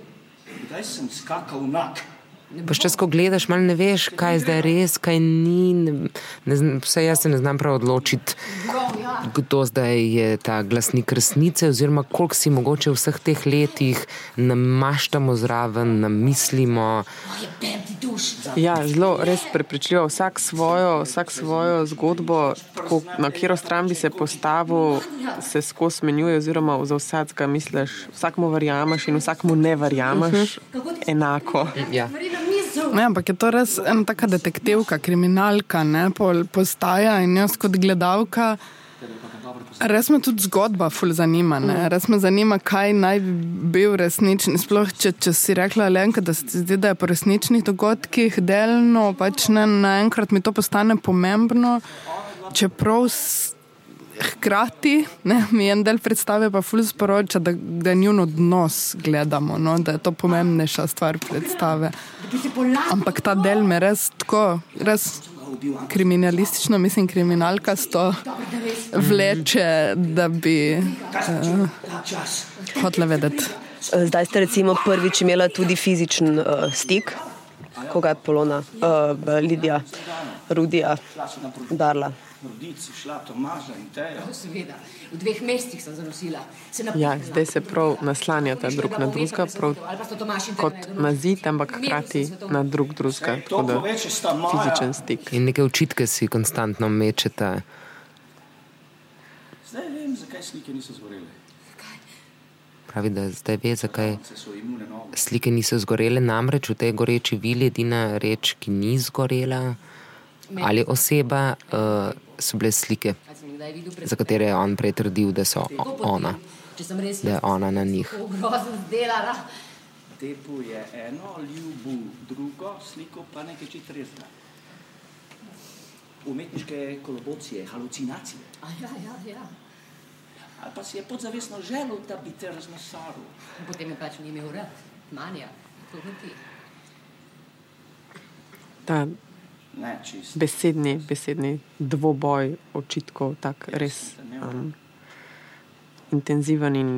Kdaj sem skakal nak? Čas, ko gledaš, mal ne veš, kaj je zdaj res, kaj ni. Ne, ne, zn- vse jaz se ne znam prav odločiti, kdo zdaj je ta glasnik resnice, oziroma koliko si mogoče v vseh teh letih namaštamo zraven, namislimo. Ja, zelo res prepričljivo. Vsak svojo, vsak svojo zgodbo, tako, na katero stran bi se postavil, se skozi menjuje, oziroma za vsakega misliš, vsakmu verjameš in vsakmu ne verjameš enako. Ja. Ne, ampak je to res ena taka detektivka, kriminalka, ne, pol, postaja in jaz kot gledalka. Res me tudi zgodba ful zanima. Ne? Res me zanima, kaj naj bi bil resnični. Sploh, če, če si rekla, Lenka, da se ti zdi, da je po resničnih dogodkih delno, pač ne naenkrat mi to postane pomembno, čeprav hkrati ne, mi en del predstave pa ful sporoča, da, da njun odnos gledamo, no? da je to pomembnejša stvar predstave. Ampak ta del me res tako, res kriminalistično, mislim, kriminalkasto vleče, da bi uh, hotela vedeti. zdaj ste recimo prvič imela tudi fizičen uh, stik, koga je Polona, uh, Lidija, Rudija, Darla. Rodici, šla Tomaža in Teja. Seveda, v dveh mestih sem zanosila. Se Ja, zdaj se prav naslanjata drug na drugega, prav kot na zid, ampak hkrati na drug drugega. Tako da fizičen stik. In neke očitke si konstantno mečete. Zdaj vem, zakaj slike niso zgorele. Pravi, da zdaj ve, zakaj slike niso zgorele. Namreč v tej goreči vili edina reč, ki ni zgorela, ali oseba, uh, so bile slike, za katere je on prej trdil, da so ona, da je ona na njih. Tepu je eno, ljubu drugo, sliko pa nekaj čist resna. Umetniške kolobocije, halucinacije. A ja, ja, ja. Ali pa si je podzavestno želel, da bi te razmesaril. Potem je pač ni imel rad. Manja, to ti. Ta Ne, čist. besedni, besedni dvoboj očitkov, tak res um, intenziven in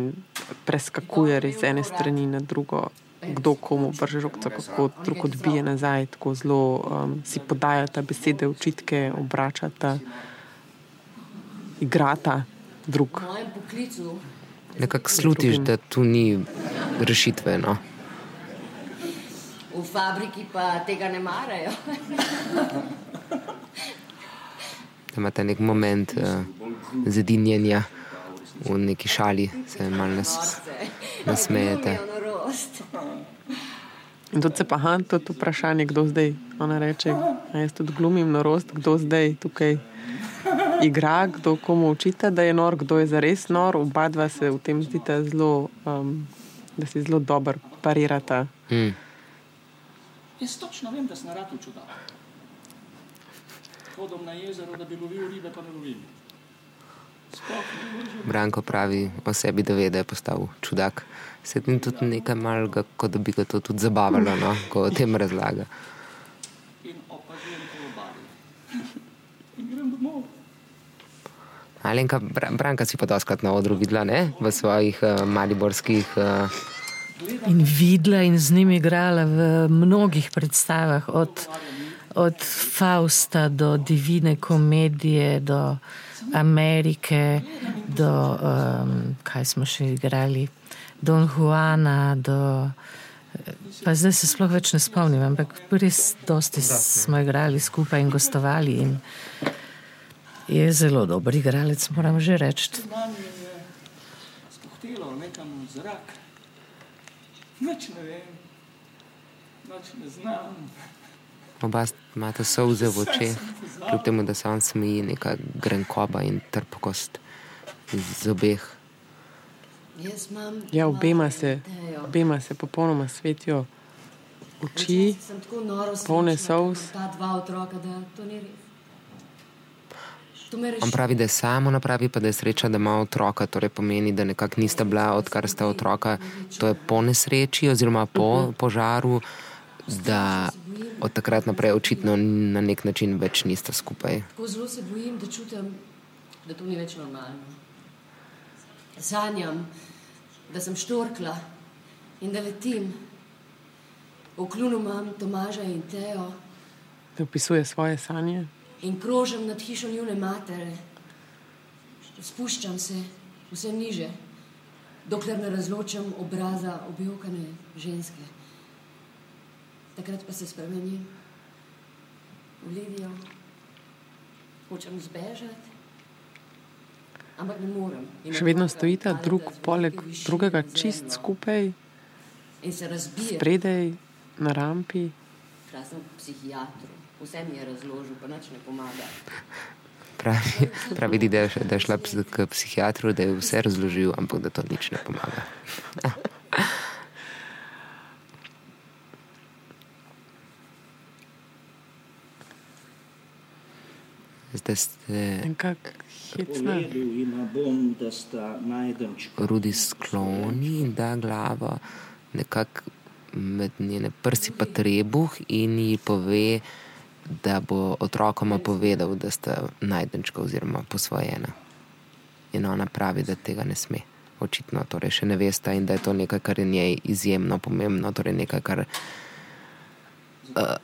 preskakuje res z ene strani na drugo. Kdo komu vrže žogco, kako drug odbije nazaj, tako zelo um, si podajata besede, očitke, obračata, igrata drug. Nekako slutiš, da tu ni rešitve. No? V fabriki pa tega ne marajo. Da imate nek moment uh, zedinjenja v neki šali, se malo nas, nasmejete. In tudi se pa han, tudi vprašanje, kdo zdaj, ona reče, a jaz tudi glumim norost, kdo zdaj tukaj igra, kdo komu učita, da je nor, kdo je zares nor. Oba dva se v tem zdita zelo, um, da si zelo dobro parirata. Mm. Jaz točno vem, da sem rad v čudah. Hodom na jezero, da bi lovil ribe, pa ne lovim. Branko pravi o sebi, da ve, da je postal čudak. Se ti tudi nekaj malega, kot da bi ga to tudi zabavalo, no? ko o tem razlaga. In opazujem kolobarje. In grem domov. Alenka, Bra- Branka si pa doskrat na odru videla, ne? v svojih uh, mariborskih. Uh, In videla in z njimi igrala v mnogih predstavah, od, od Fausta do Divine komedije, do Amerike, do um, kaj smo še igrali, Don Juana, do. Pa zdaj se sploh več ne spomnim, ampak res dosti smo igrali skupaj in gostovali. In je zelo dober igralec, moram že reči. Spohtelo nekam v zrak. Nič ne vem, nič ne znam. oba imata solze v očeh, kljub temu, da se on smeji, neka grenkoba in trpkost iz obeh. Ja, obema se, obema se popolnoma svetijo oči. Polne solz. Ta dva otroka, da to ni res. To. On pravi, da je samo napravi, pa da je sreča, da ima otroka. Torej pomeni, da nekako nista bila, odkar sta otroka, to je po nesreči oziroma po požaru, da od takrat naprej očitno na nek način več nista skupaj. Tako zelo se bojim, da čutim, da to ni več normalno. Sanjam, da sem štorkla in da letim. V klunu imam Tomaža in Tejo Da opisuje svoje sanje. In krožem nad hišo njune matere. Spuščam se vse niže, dokler ne razločam obraza objokane ženske. Takrat pa se spremenim v Lidijo, hočem zbežati, ampak ne morem. Še vedno stojita drug poleg drugega čist skupaj, spredaj na rampi. Šla sem k psihiatru, vse mi je razložil, pa nič ne pomaga. Pravi, pravi da, je, da je šla k psihiatru, da je vse razložil, ampak da to nič ne pomaga. [LAUGHS] Zdaj ste bom, sta najdenčka. rudi skloni in da glavo nekako med njene prsi pa trebuh in ji pove, da bo otrokoma povedal, da sta najdenčka oziroma posvojena. In ona pravi, da tega ne sme. očitno torej še ne veste in da je to nekaj, kar je njej izjemno pomembno, torej nekaj, kar uh,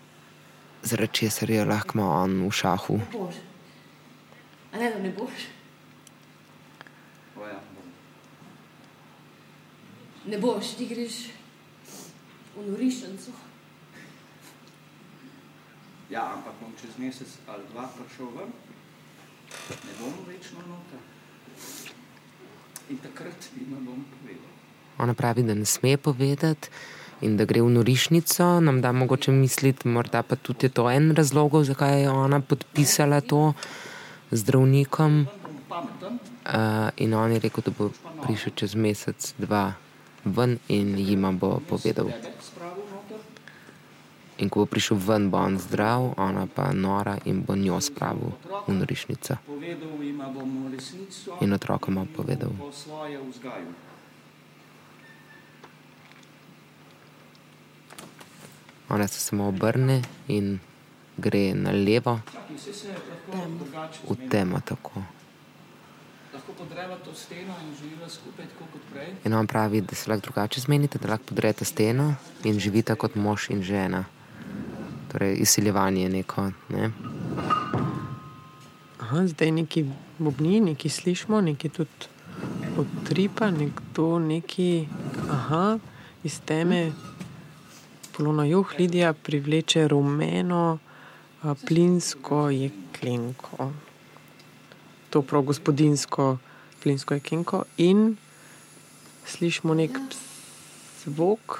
zaradi česar je lahko on v šahu. Ne, da ne boš. Ne boš, ti greš v norišnico. Ja, ampak bom čez mesec ali dva prišel ven, ne bom večno noter. In takrat jim bom povedal. Ona pravi, da ne sme povedati in da gre v norišnico. Nam da mogoče misliti, morda pa tudi je to en razlog, zakaj je ona podpisala to zdravnikom. Uh, in on je rekel, da bo prišel čez mesec, dva ven in jima bo povedal. In ko bo prišel ven, bo on zdrav, ona pa nora in bo njo spravil v norišnico. In otrokom bo povedal. Ona se samo obrne in gre na levo, v temo tako. In on pravi, da se lahko drugače zmenite, da lahko podrete steno in živite kot mož in žena torej izsiljevanje neko. Ne? Aha, zdaj neki bobni, neki slišimo, neki tudi odtripa, nekdo neki, aha, iz teme polona juh, Lidija privleče rumeno, a, plinsko jeklenko. To prav gospodinsko plinsko jeklenko in slišimo nek zvok,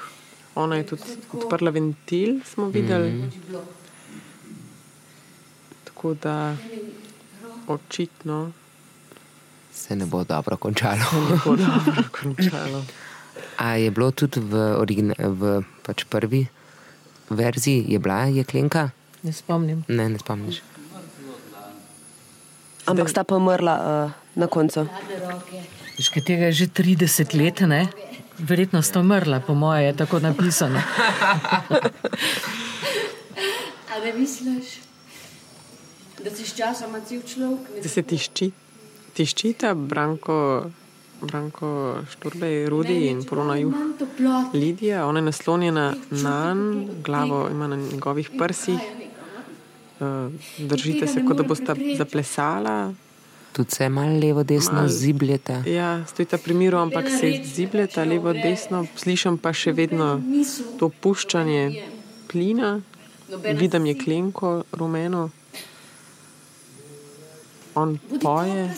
Ona je tudi odprla ventil, smo videli. Mm -hmm. Tako da očitno se ne bo dobro končalo. Ne bo dobro končalo. [LAUGHS] A je bilo tudi v, v pač prvi verziji, je bila jeklenka? Ne spomnim. Ne, ne spomniš. Ampak sta pa umrla uh, na koncu. Že tega je že 30 let, ne? Verjetno sta umrla, po moje je tako napisano. Ali misliš, da si sčasoma cel človek? Da se ti ščita, ti ščita Branko, Branko Šturbej, Rudi in Polona Juh. Lidija, ona je naslonjena na glavo, ima na njegovih prsih. Uh, držite se, kot da boste zaplesala, tudi se malo levo, desno mal, zibljeta. Ja, stojita pri miru, ampak se zibljeta levo, desno, slišim pa še vedno to puščanje plina, vidim je klenko, rumeno. On poje.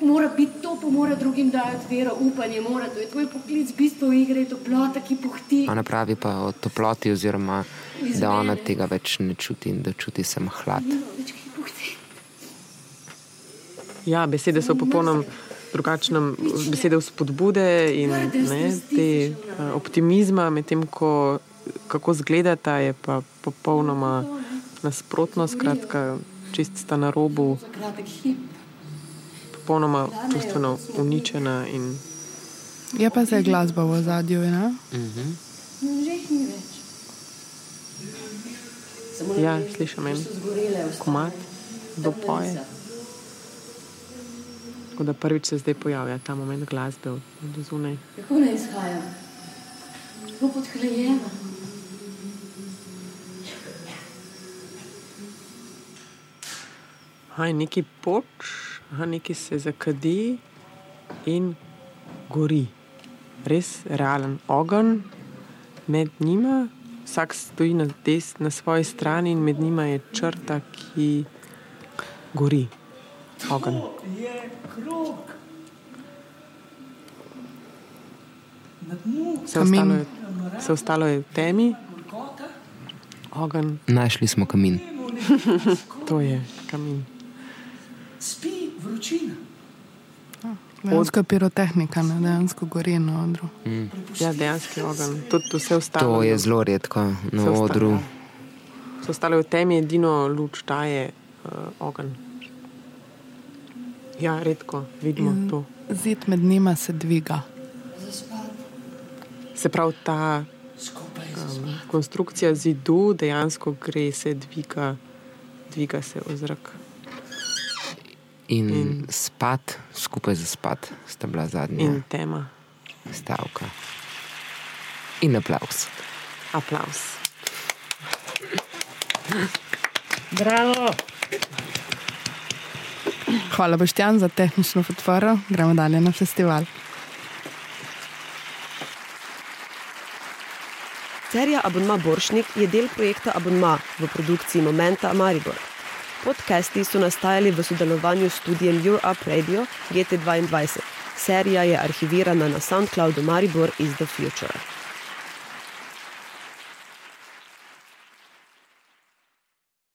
Mora biti to, pa mora drugim dati vero, upanje, mora to je tvoj poklic, bistvo igre, toplota, ki pohti. Ona pravi pa o toploti, oziroma da ona tega več ne čuti in da čuti samo hlad. Ja, besede so popolnoma drugačne, besede vzpodbude in ne, te uh, optimizma, medtem ko kako zgledata, je pa popolnoma nasprotno, skratka, čist sta na robu, popolnoma čustveno uničena. In... Je pa zdaj glasba v zadju, ne? Mhm. Ja, slišim en komat, dopoje. Tako da prvič se zdaj pojavlja ta moment glasbe od zunaj. Kako naj izhajam? Kako podhlajena? Aj neki poč, a neki se zakadi in gori. Res realen ogenj med njima, vsak stoji na, des, na svoji strani in med njima je črta, ki gori. Ogenj. Vse ostalo, je, vse ostalo je v temi, ogen. Našli smo kamin. [LAUGHS] to je kamin. Spi vročina. Dejansko je pirotehnika, ne? dejansko gori na odru. Mm. Ja, dejansko je ogen. Tudi vse ostalo. To je zelo redko na odru. Vse ostalo je v temi, edino luč daje uh, ogen. Ja, redko vidimo In to. Zid med njima se dviga. Se pravi, ta um, konstrukcija zidu dejansko gre, se dviga, dviga se v zrak. In, in spat, skupaj za spat, sta bila zadnja. In tema. Stavka. In aplaus. Aplaus. Bravo. Hvala, Boštjan, za tehnično podporo. Gremo dalje na festival. Serija Abonma Boršnik je del projekta Abonma v produkciji Momenta Maribor. Podcasti so nastajali v sodelovanju s studijem Europe Radio GT2. Serija je arhivirana na SoundCloudu Maribor is the Future.